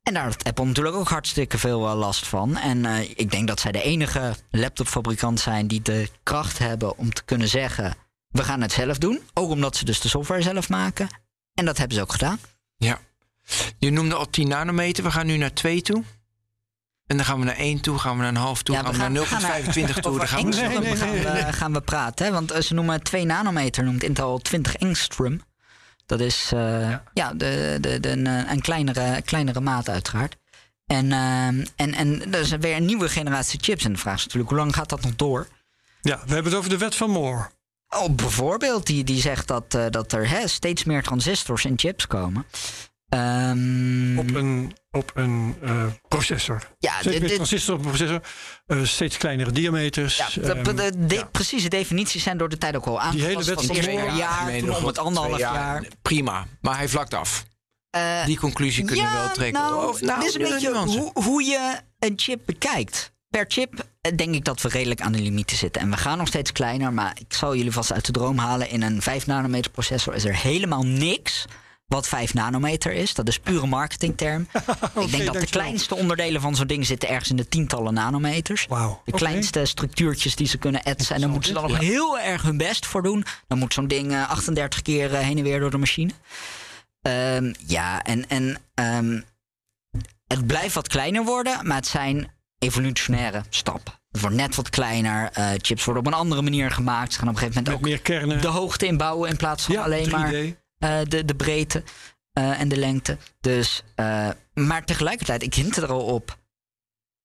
En daar had Apple natuurlijk ook hartstikke veel eh, last van. En eh, ik denk dat zij de enige laptopfabrikant zijn die de kracht hebben om te kunnen zeggen: we gaan het zelf doen. Ook omdat ze dus de software zelf maken. En dat hebben ze ook gedaan. ja. Je noemde al 10 nanometer. We gaan nu naar 2 toe. En dan gaan we naar 1 toe, gaan we naar een half toe, Ja, gaan we, naar 0,25 toe. Dan gaan we Nee, nee, gaan, we, nee. gaan we praten. Hè? Want eh, ze noemen 2 nanometer, noemt Intel al 20 Engstrom. Dat is eh, ja. de, de, de, een, eh, een kleinere, kleinere maat uiteraard. En, eh, en, en er is weer een nieuwe generatie chips. En de vraag is natuurlijk, hoe lang gaat dat nog door? Ja, we hebben het over de wet van Moore. Oh, bijvoorbeeld, die, die zegt dat, dat er hè, steeds meer transistors in chips komen. Ehm, Op een, op een eh, processor. ja, Steeds dit- meer dit- transistor op een processor. eh, steeds kleinere diameters. ja, de, ehm, de- de- ja. precieze definities zijn door de tijd ook wel aangepast. hele wet van jaar, Nee, toen nog om het goed, anderhalf jaar. Prima, maar hij vlakt af. Eh, Die conclusie kunnen we wel trekken. Nou, Of, nou, dit is een beetje hoe, hoe je een chip bekijkt. Per chip denk ik dat we redelijk aan de limieten zitten. En we gaan nog steeds kleiner, maar ik zal jullie vast uit de droom halen. In een 5 nanometer processor is er helemaal niks wat 5 nanometer is. Dat is pure marketingterm. ik denk dat de kleinste onderdelen van zo'n ding zitten ergens in de tientallen nanometers. De kleinste structuurtjes die ze kunnen etsen. En dan moeten ze dan nog heel erg hun best voor doen. Dan moet zo'n ding eh, 38 keer eh, heen en weer door de machine. Ehm, ja, en, en ehm, het blijft wat kleiner worden, maar het zijn evolutionaire stappen. Het wordt net wat kleiner. eh, chips worden op een andere manier gemaakt. Ze gaan op een gegeven Met moment meer kernen. ook de hoogte inbouwen in plaats van ja, alleen 3D. maar eh, de, de breedte eh, en de lengte. Dus, eh, maar tegelijkertijd, ik hint er al op,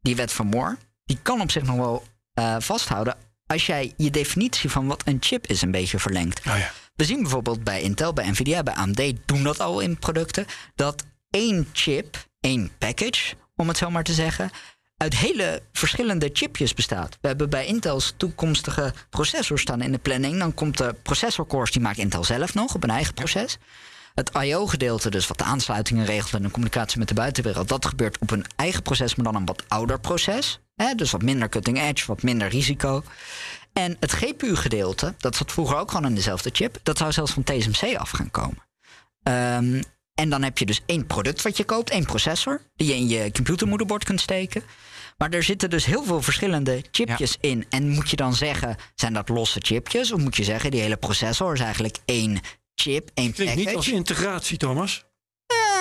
die wet van Moore, die kan op zich nog wel vasthouden als jij je definitie van wat een chip is een beetje verlengt. Oh ja. We zien bijvoorbeeld bij Intel, bij Nvidia, bij AMD doen dat al in producten. Dat één chip, één package, om het zo maar te zeggen, uit hele verschillende chipjes bestaat. We hebben bij Intel's toekomstige processors staan in de planning. Dan komt de processorcores, die maakt Intel zelf nog op een eigen proces. Het I.O.-gedeelte, dus wat de aansluitingen regelt en de communicatie met de buitenwereld, dat gebeurt op een eigen proces, maar dan een wat ouder proces. Hè? Dus wat minder cutting edge, wat minder risico. En het GPU-gedeelte, dat zat vroeger ook gewoon in dezelfde chip, dat zou zelfs van TSMC af gaan komen. Ehm, en dan heb je dus één product wat je koopt, één processor, die je in je computermoederbord kunt steken. Maar er zitten dus heel veel verschillende chipjes in. En moet je dan zeggen, zijn dat losse chipjes? Of moet je zeggen, die hele processor is eigenlijk één chip, één Klinkt package? niet als integratie, Thomas.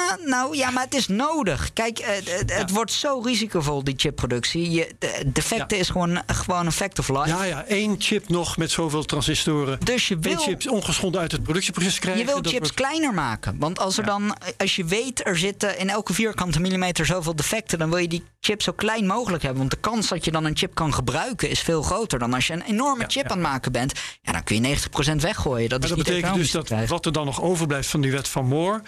Ja, nou ja, maar het is nodig. Kijk, eh, het, het wordt zo risicovol, die chipproductie. Je, de defecten is gewoon, gewoon een fact of life. Ja, ja, één chip nog met zoveel transistoren. Dus je wil, chip ongeschonden uit het productieproces krijgen. je wil chips wordt- kleiner maken. Want als, er dan, als je weet, er zitten in elke vierkante millimeter zoveel defecten... dan wil je die chip zo klein mogelijk hebben. Want de kans dat je dan een chip kan gebruiken is veel groter... dan als je een enorme chip aan het maken bent. Ja, dan kun je 90% weggooien. Dat Maar is dat niet betekent dus dat wat er dan nog overblijft van die wet van Moore...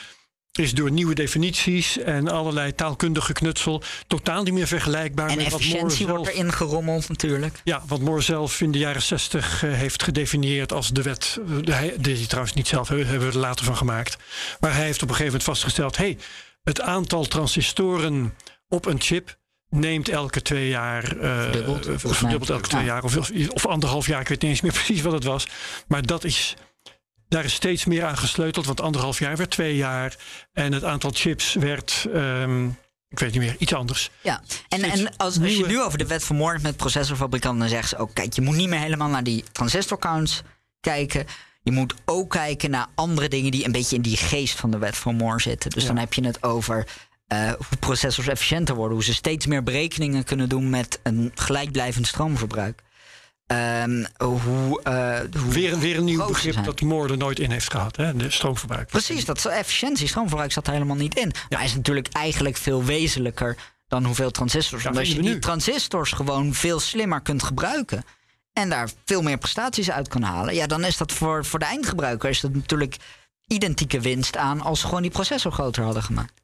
is door nieuwe definities en allerlei taalkundige knutsel... totaal niet meer vergelijkbaar En met wat Moore zelf... wordt erin gerommeld natuurlijk. Ja, wat Moore zelf in de jaren 60 eh, heeft gedefinieerd als de wet. eh, hij, die hij trouwens niet zelf hebben, hebben we er later van gemaakt. Maar hij heeft op een gegeven moment vastgesteld: hey, het aantal transistoren op een chip neemt elke twee jaar. eh, Verdubbeld, eh, elke twee Ja. jaar. Of, of anderhalf jaar, ik weet niet eens meer precies wat het was. Maar dat is. Daar is steeds meer aan gesleuteld, want anderhalf jaar werd twee jaar. En het aantal chips werd, ehm, ik weet niet meer, iets anders. Ja, en, Steeds en als, als je nu over de wet van Moore met processorfabrikanten dan zeggen ze ook, kijk, je moet niet meer helemaal naar die transistor counts kijken. Je moet ook kijken naar andere dingen die een beetje in die geest van de wet van Moore zitten. Dus Ja. dan heb je het over eh, hoe processors efficiënter worden, hoe ze steeds meer berekeningen kunnen doen met een gelijkblijvend stroomverbruik. Ehm, hoe, eh, hoe Weer, weer een nieuw begrip dat Moore er nooit in heeft gehad, hè? de stroomverbruik. Precies, dat efficiëntie, stroomverbruik zat er helemaal niet in. Maar hij is natuurlijk eigenlijk veel wezenlijker dan hoeveel transistors. Ja, Want als je die transistors gewoon veel slimmer kunt gebruiken en daar veel meer prestaties uit kan halen, ja, dan is dat voor, voor de eindgebruiker is dat natuurlijk identieke winst aan als ze gewoon die processor groter hadden gemaakt.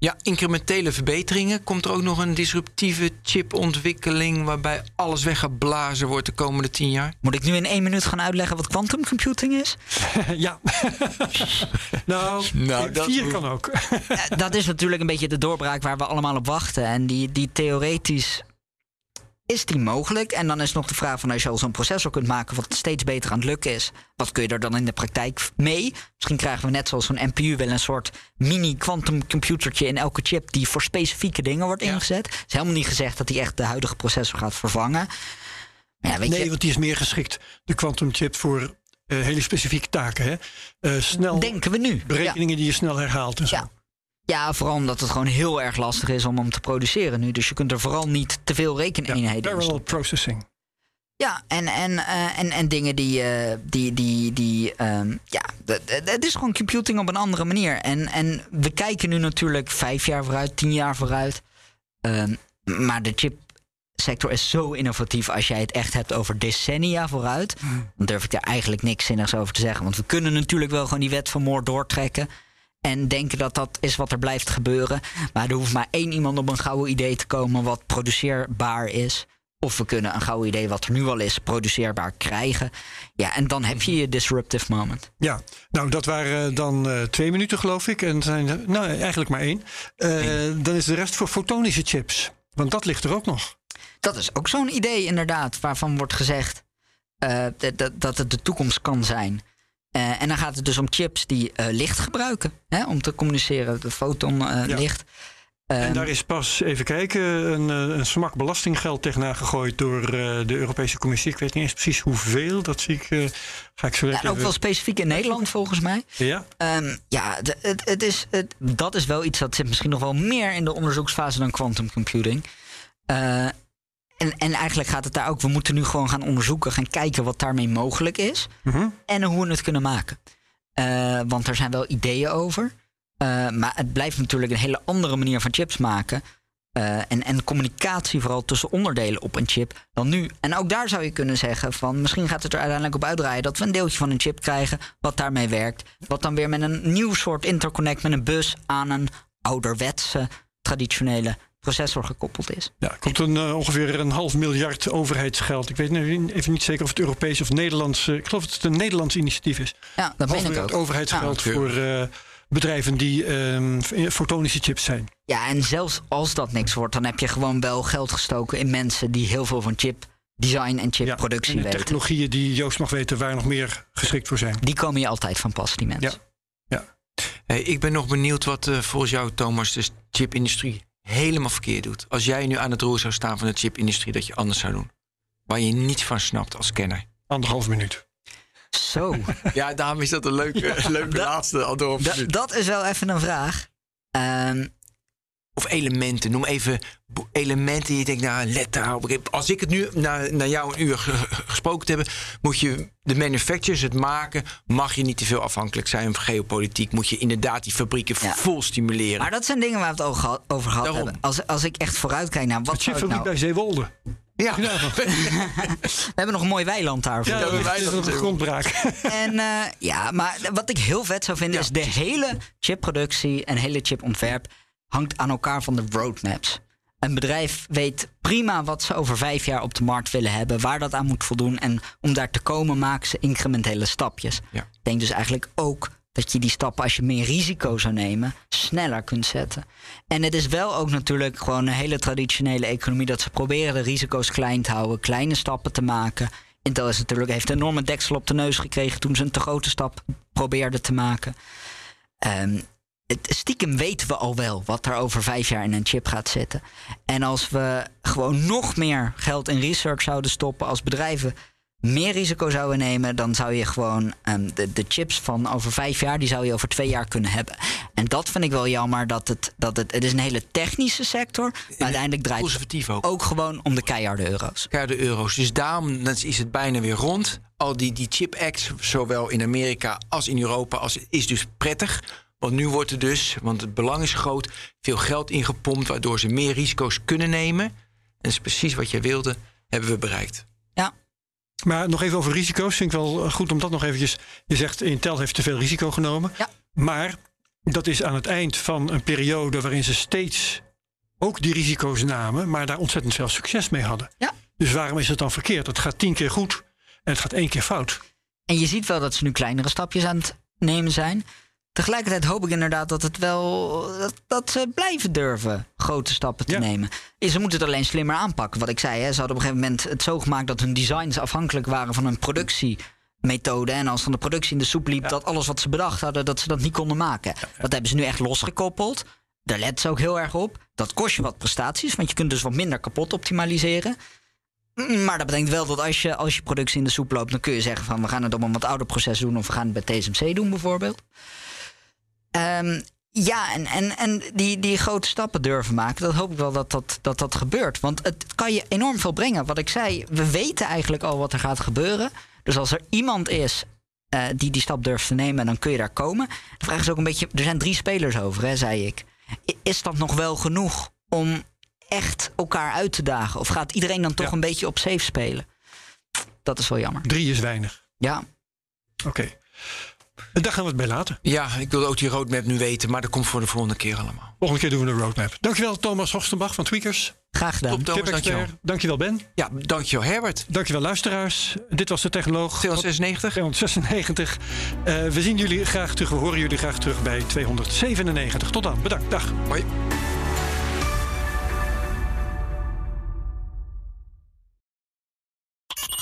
Ja, incrementele verbeteringen. Komt er ook nog een disruptieve chipontwikkeling waarbij alles weggeblazen wordt de komende tien jaar? Moet ik nu in één minuut gaan uitleggen wat quantum computing is? ja. nou, Nou, dat vier hoeft- kan ook. Ja, dat is natuurlijk een beetje de doorbraak waar we allemaal op wachten. En die, die theoretisch is die mogelijk. En dan is nog de vraag van als je al zo'n processor kunt maken wat steeds beter aan het lukken is. Wat kun je er dan in de praktijk mee? Misschien krijgen we net zoals zo'n NPU wel een soort mini quantum computertje in elke chip die voor specifieke dingen wordt ingezet. Het is helemaal niet gezegd dat die echt de huidige processor gaat vervangen. Ja, weet Nee, je, want die is meer geschikt, de quantum chip, voor eh, hele specifieke taken. Hè? Eh, snel denken we nu. Ja. berekeningen die je snel herhaalt en zo. Ja. Ja, vooral omdat het gewoon heel erg lastig is om hem te produceren nu. Dus je kunt er vooral niet te veel Ja, rekeneenheden in parallel stoppen. processing. Ja, en, en, eh, en, en dingen die. eh, die, die, die ehm, ja, het is gewoon computing op een andere manier. En, en we kijken nu natuurlijk vijf jaar vooruit, tien jaar vooruit. Ehm, maar de chipsector is zo innovatief als jij het echt hebt over decennia vooruit. Dan durf ik daar eigenlijk niks zinnigs over te zeggen. Want we kunnen natuurlijk wel gewoon die wet van Moore doortrekken. En denken dat dat is wat er blijft gebeuren. Maar er hoeft maar één iemand op een gouden idee te komen wat produceerbaar is. Of we kunnen een gouden idee wat er nu al is, produceerbaar krijgen. Ja, en dan heb je je disruptive moment. Ja, nou dat waren dan eh, twee minuten geloof ik. En zijn nou eigenlijk maar één. Eh, dan is de rest voor fotonische chips. Want dat ligt er ook nog. Dat is ook zo'n idee inderdaad, waarvan wordt gezegd eh, dat het de toekomst kan zijn. Eh, en dan gaat het dus om chips die eh, licht gebruiken hè, om te communiceren, de foton eh, Ja. licht. en Ehm, daar is pas, even kijken, een, een smak belastinggeld tegenaan gegooid door de Europese Commissie. Ik weet niet eens precies hoeveel. Dat zie ik, ga ik zo ja, ook wel specifiek in Nederland volgens mij. Ja, Ehm, ja, het, het is, het, dat is wel iets dat zit misschien nog wel meer in de onderzoeksfase dan quantum computing. En, en eigenlijk gaat het daar ook, we moeten nu gewoon gaan onderzoeken, gaan kijken wat daarmee mogelijk is. Mhm. En hoe we het kunnen maken. Eh, want er zijn wel ideeën over. Eh, maar het blijft natuurlijk een hele andere manier van chips maken. Eh, en, en communicatie vooral tussen onderdelen op een chip dan nu. En ook daar zou je kunnen zeggen van misschien gaat het er uiteindelijk op uitdraaien dat we een deeltje van een chip krijgen wat daarmee werkt. Wat dan weer met een nieuw soort interconnect met een bus aan een ouderwetse traditionele processor gekoppeld is. Ja, er komt een, uh, ongeveer een half miljard overheidsgeld. Ik weet even niet zeker of het Europees of Nederlands... Uh, ik geloof dat het een Nederlands initiatief is. Ja, dat ben ik ook. overheidsgeld ja. voor uh, bedrijven die um, fotonische chips zijn. Ja, en zelfs als dat niks wordt... dan heb je gewoon wel geld gestoken in mensen... die heel veel van chip design en chipproductie ja, weten. technologieën die Joost mag weten waar nog meer geschikt voor zijn. Die komen je altijd van pas, die mensen. Ja. ja. Hey, ik ben nog benieuwd wat uh, volgens jou, Thomas, de chipindustrie helemaal verkeerd doet. Als jij nu aan het roer zou staan van de chipindustrie, dat je anders zou doen. Waar je niets van snapt als kenner. Anderhalf minuut. Zo. ja, daarom is dat een leuke, ja, leuke dat, laatste anderhalf minuut. Dat is wel even een vraag. Um, of elementen. Noem even elementen die je denkt, nou, let daarop. Als ik het nu naar, naar jou een uur gesproken te hebben, moet je de manufacturers, het maken, mag je niet te veel afhankelijk zijn van geopolitiek. Moet je inderdaad die fabrieken vol stimuleren. Maar dat zijn dingen waar we het over gehad hebben. Als, als ik echt vooruit kijk naar wat. Het nou... bij Zeewolde. Ja. we hebben nog een mooi weiland daar. Ja, we weiland nog een grondbraak. en uh, ja, maar wat ik heel vet zou vinden is de hele chipproductie en hele chipontwerp hangt aan elkaar van de roadmaps. Een bedrijf weet prima wat ze over vijf jaar op de markt willen hebben, waar dat aan moet voldoen. En om daar te komen maken ze incrementele stapjes. Ja. Ik denk dus eigenlijk ook dat je die stappen, als je meer risico zou nemen, sneller kunt zetten. En het is wel ook natuurlijk gewoon een hele traditionele economie dat ze proberen de risico's klein te houden, kleine stappen te maken. Intel is natuurlijk, heeft een enorme deksel op de neus gekregen toen ze een te grote stap probeerden te maken. Um, stiekem weten we al wel wat er over vijf jaar in een chip gaat zitten. En als we gewoon nog meer geld in research zouden stoppen als bedrijven meer risico zouden nemen, dan zou je gewoon um, de, de, chips van over vijf jaar, die zou je over twee jaar kunnen hebben. En dat vind ik wel jammer dat het, dat het, het is een hele technische sector, maar uiteindelijk draait het ook. ook gewoon om de keiharde euro's. Keiharde euro's. Dus daarom is het bijna weer rond. Al die, die chip acts, zowel in Amerika als in Europa, als, is dus prettig want nu wordt er dus, want het belang is groot, veel geld ingepompt, waardoor ze meer risico's kunnen nemen. En dat is precies wat jij wilde, hebben we bereikt. Ja. Maar nog even over risico's. Vind ik wel goed om dat nog eventjes. Je zegt Intel heeft te veel risico genomen. Ja. Maar dat is aan het eind van een periode waarin ze steeds ook die risico's namen, maar daar ontzettend veel succes mee hadden. Ja. Dus waarom is het dan verkeerd? Het gaat tien keer goed en het gaat één keer fout. En je ziet wel dat ze nu kleinere stapjes aan het nemen zijn. Tegelijkertijd hoop ik inderdaad dat het wel dat, dat ze blijven durven grote stappen te nemen. Ze moeten het alleen slimmer aanpakken. Wat ik zei, hè, ze hadden op een gegeven moment het zo gemaakt dat hun designs afhankelijk waren van hun productiemethode. En als dan de productie in de soep liep, dat alles wat ze bedacht hadden, dat ze dat niet konden maken. Dat hebben ze nu echt losgekoppeld. Daar let ze ook heel erg op. Dat kost je wat prestaties, want je kunt dus wat minder kapot optimaliseren. Maar dat betekent wel dat als je, als je productie in de soep loopt, dan kun je zeggen van we gaan het op een wat ouder proces doen of we gaan het bij TSMC doen bijvoorbeeld. Um, ja, en, en, en die, die grote stappen durven maken, dat hoop ik wel dat dat, dat dat gebeurt. Want het kan je enorm veel brengen. Wat ik zei, we weten eigenlijk al wat er gaat gebeuren. Dus als er iemand is uh, die die stap durft te nemen, dan kun je daar komen. De vraag is ook een beetje, er zijn drie spelers over, hè, zei ik. Is dat nog wel genoeg om echt elkaar uit te dagen? Of gaat iedereen dan toch ja. een beetje op safe spelen? Dat is wel jammer. Drie is weinig. Ja. Oké. Okay. Daar gaan we het bij laten. Ja, ik wil ook die roadmap nu weten, maar dat komt voor de volgende keer allemaal. Volgende keer doen we een roadmap. Dankjewel Thomas Hoogstenbach van Tweakers. Graag gedaan. Top, Thomas, dankjewel. Dankjewel Ben. Ja, dankjewel Herbert. Dankjewel luisteraars. Dit was de Technoloog. 296. 296. Uh, we zien jullie graag terug, we horen jullie graag terug bij 297. Tot dan, bedankt. Dag. Hoi.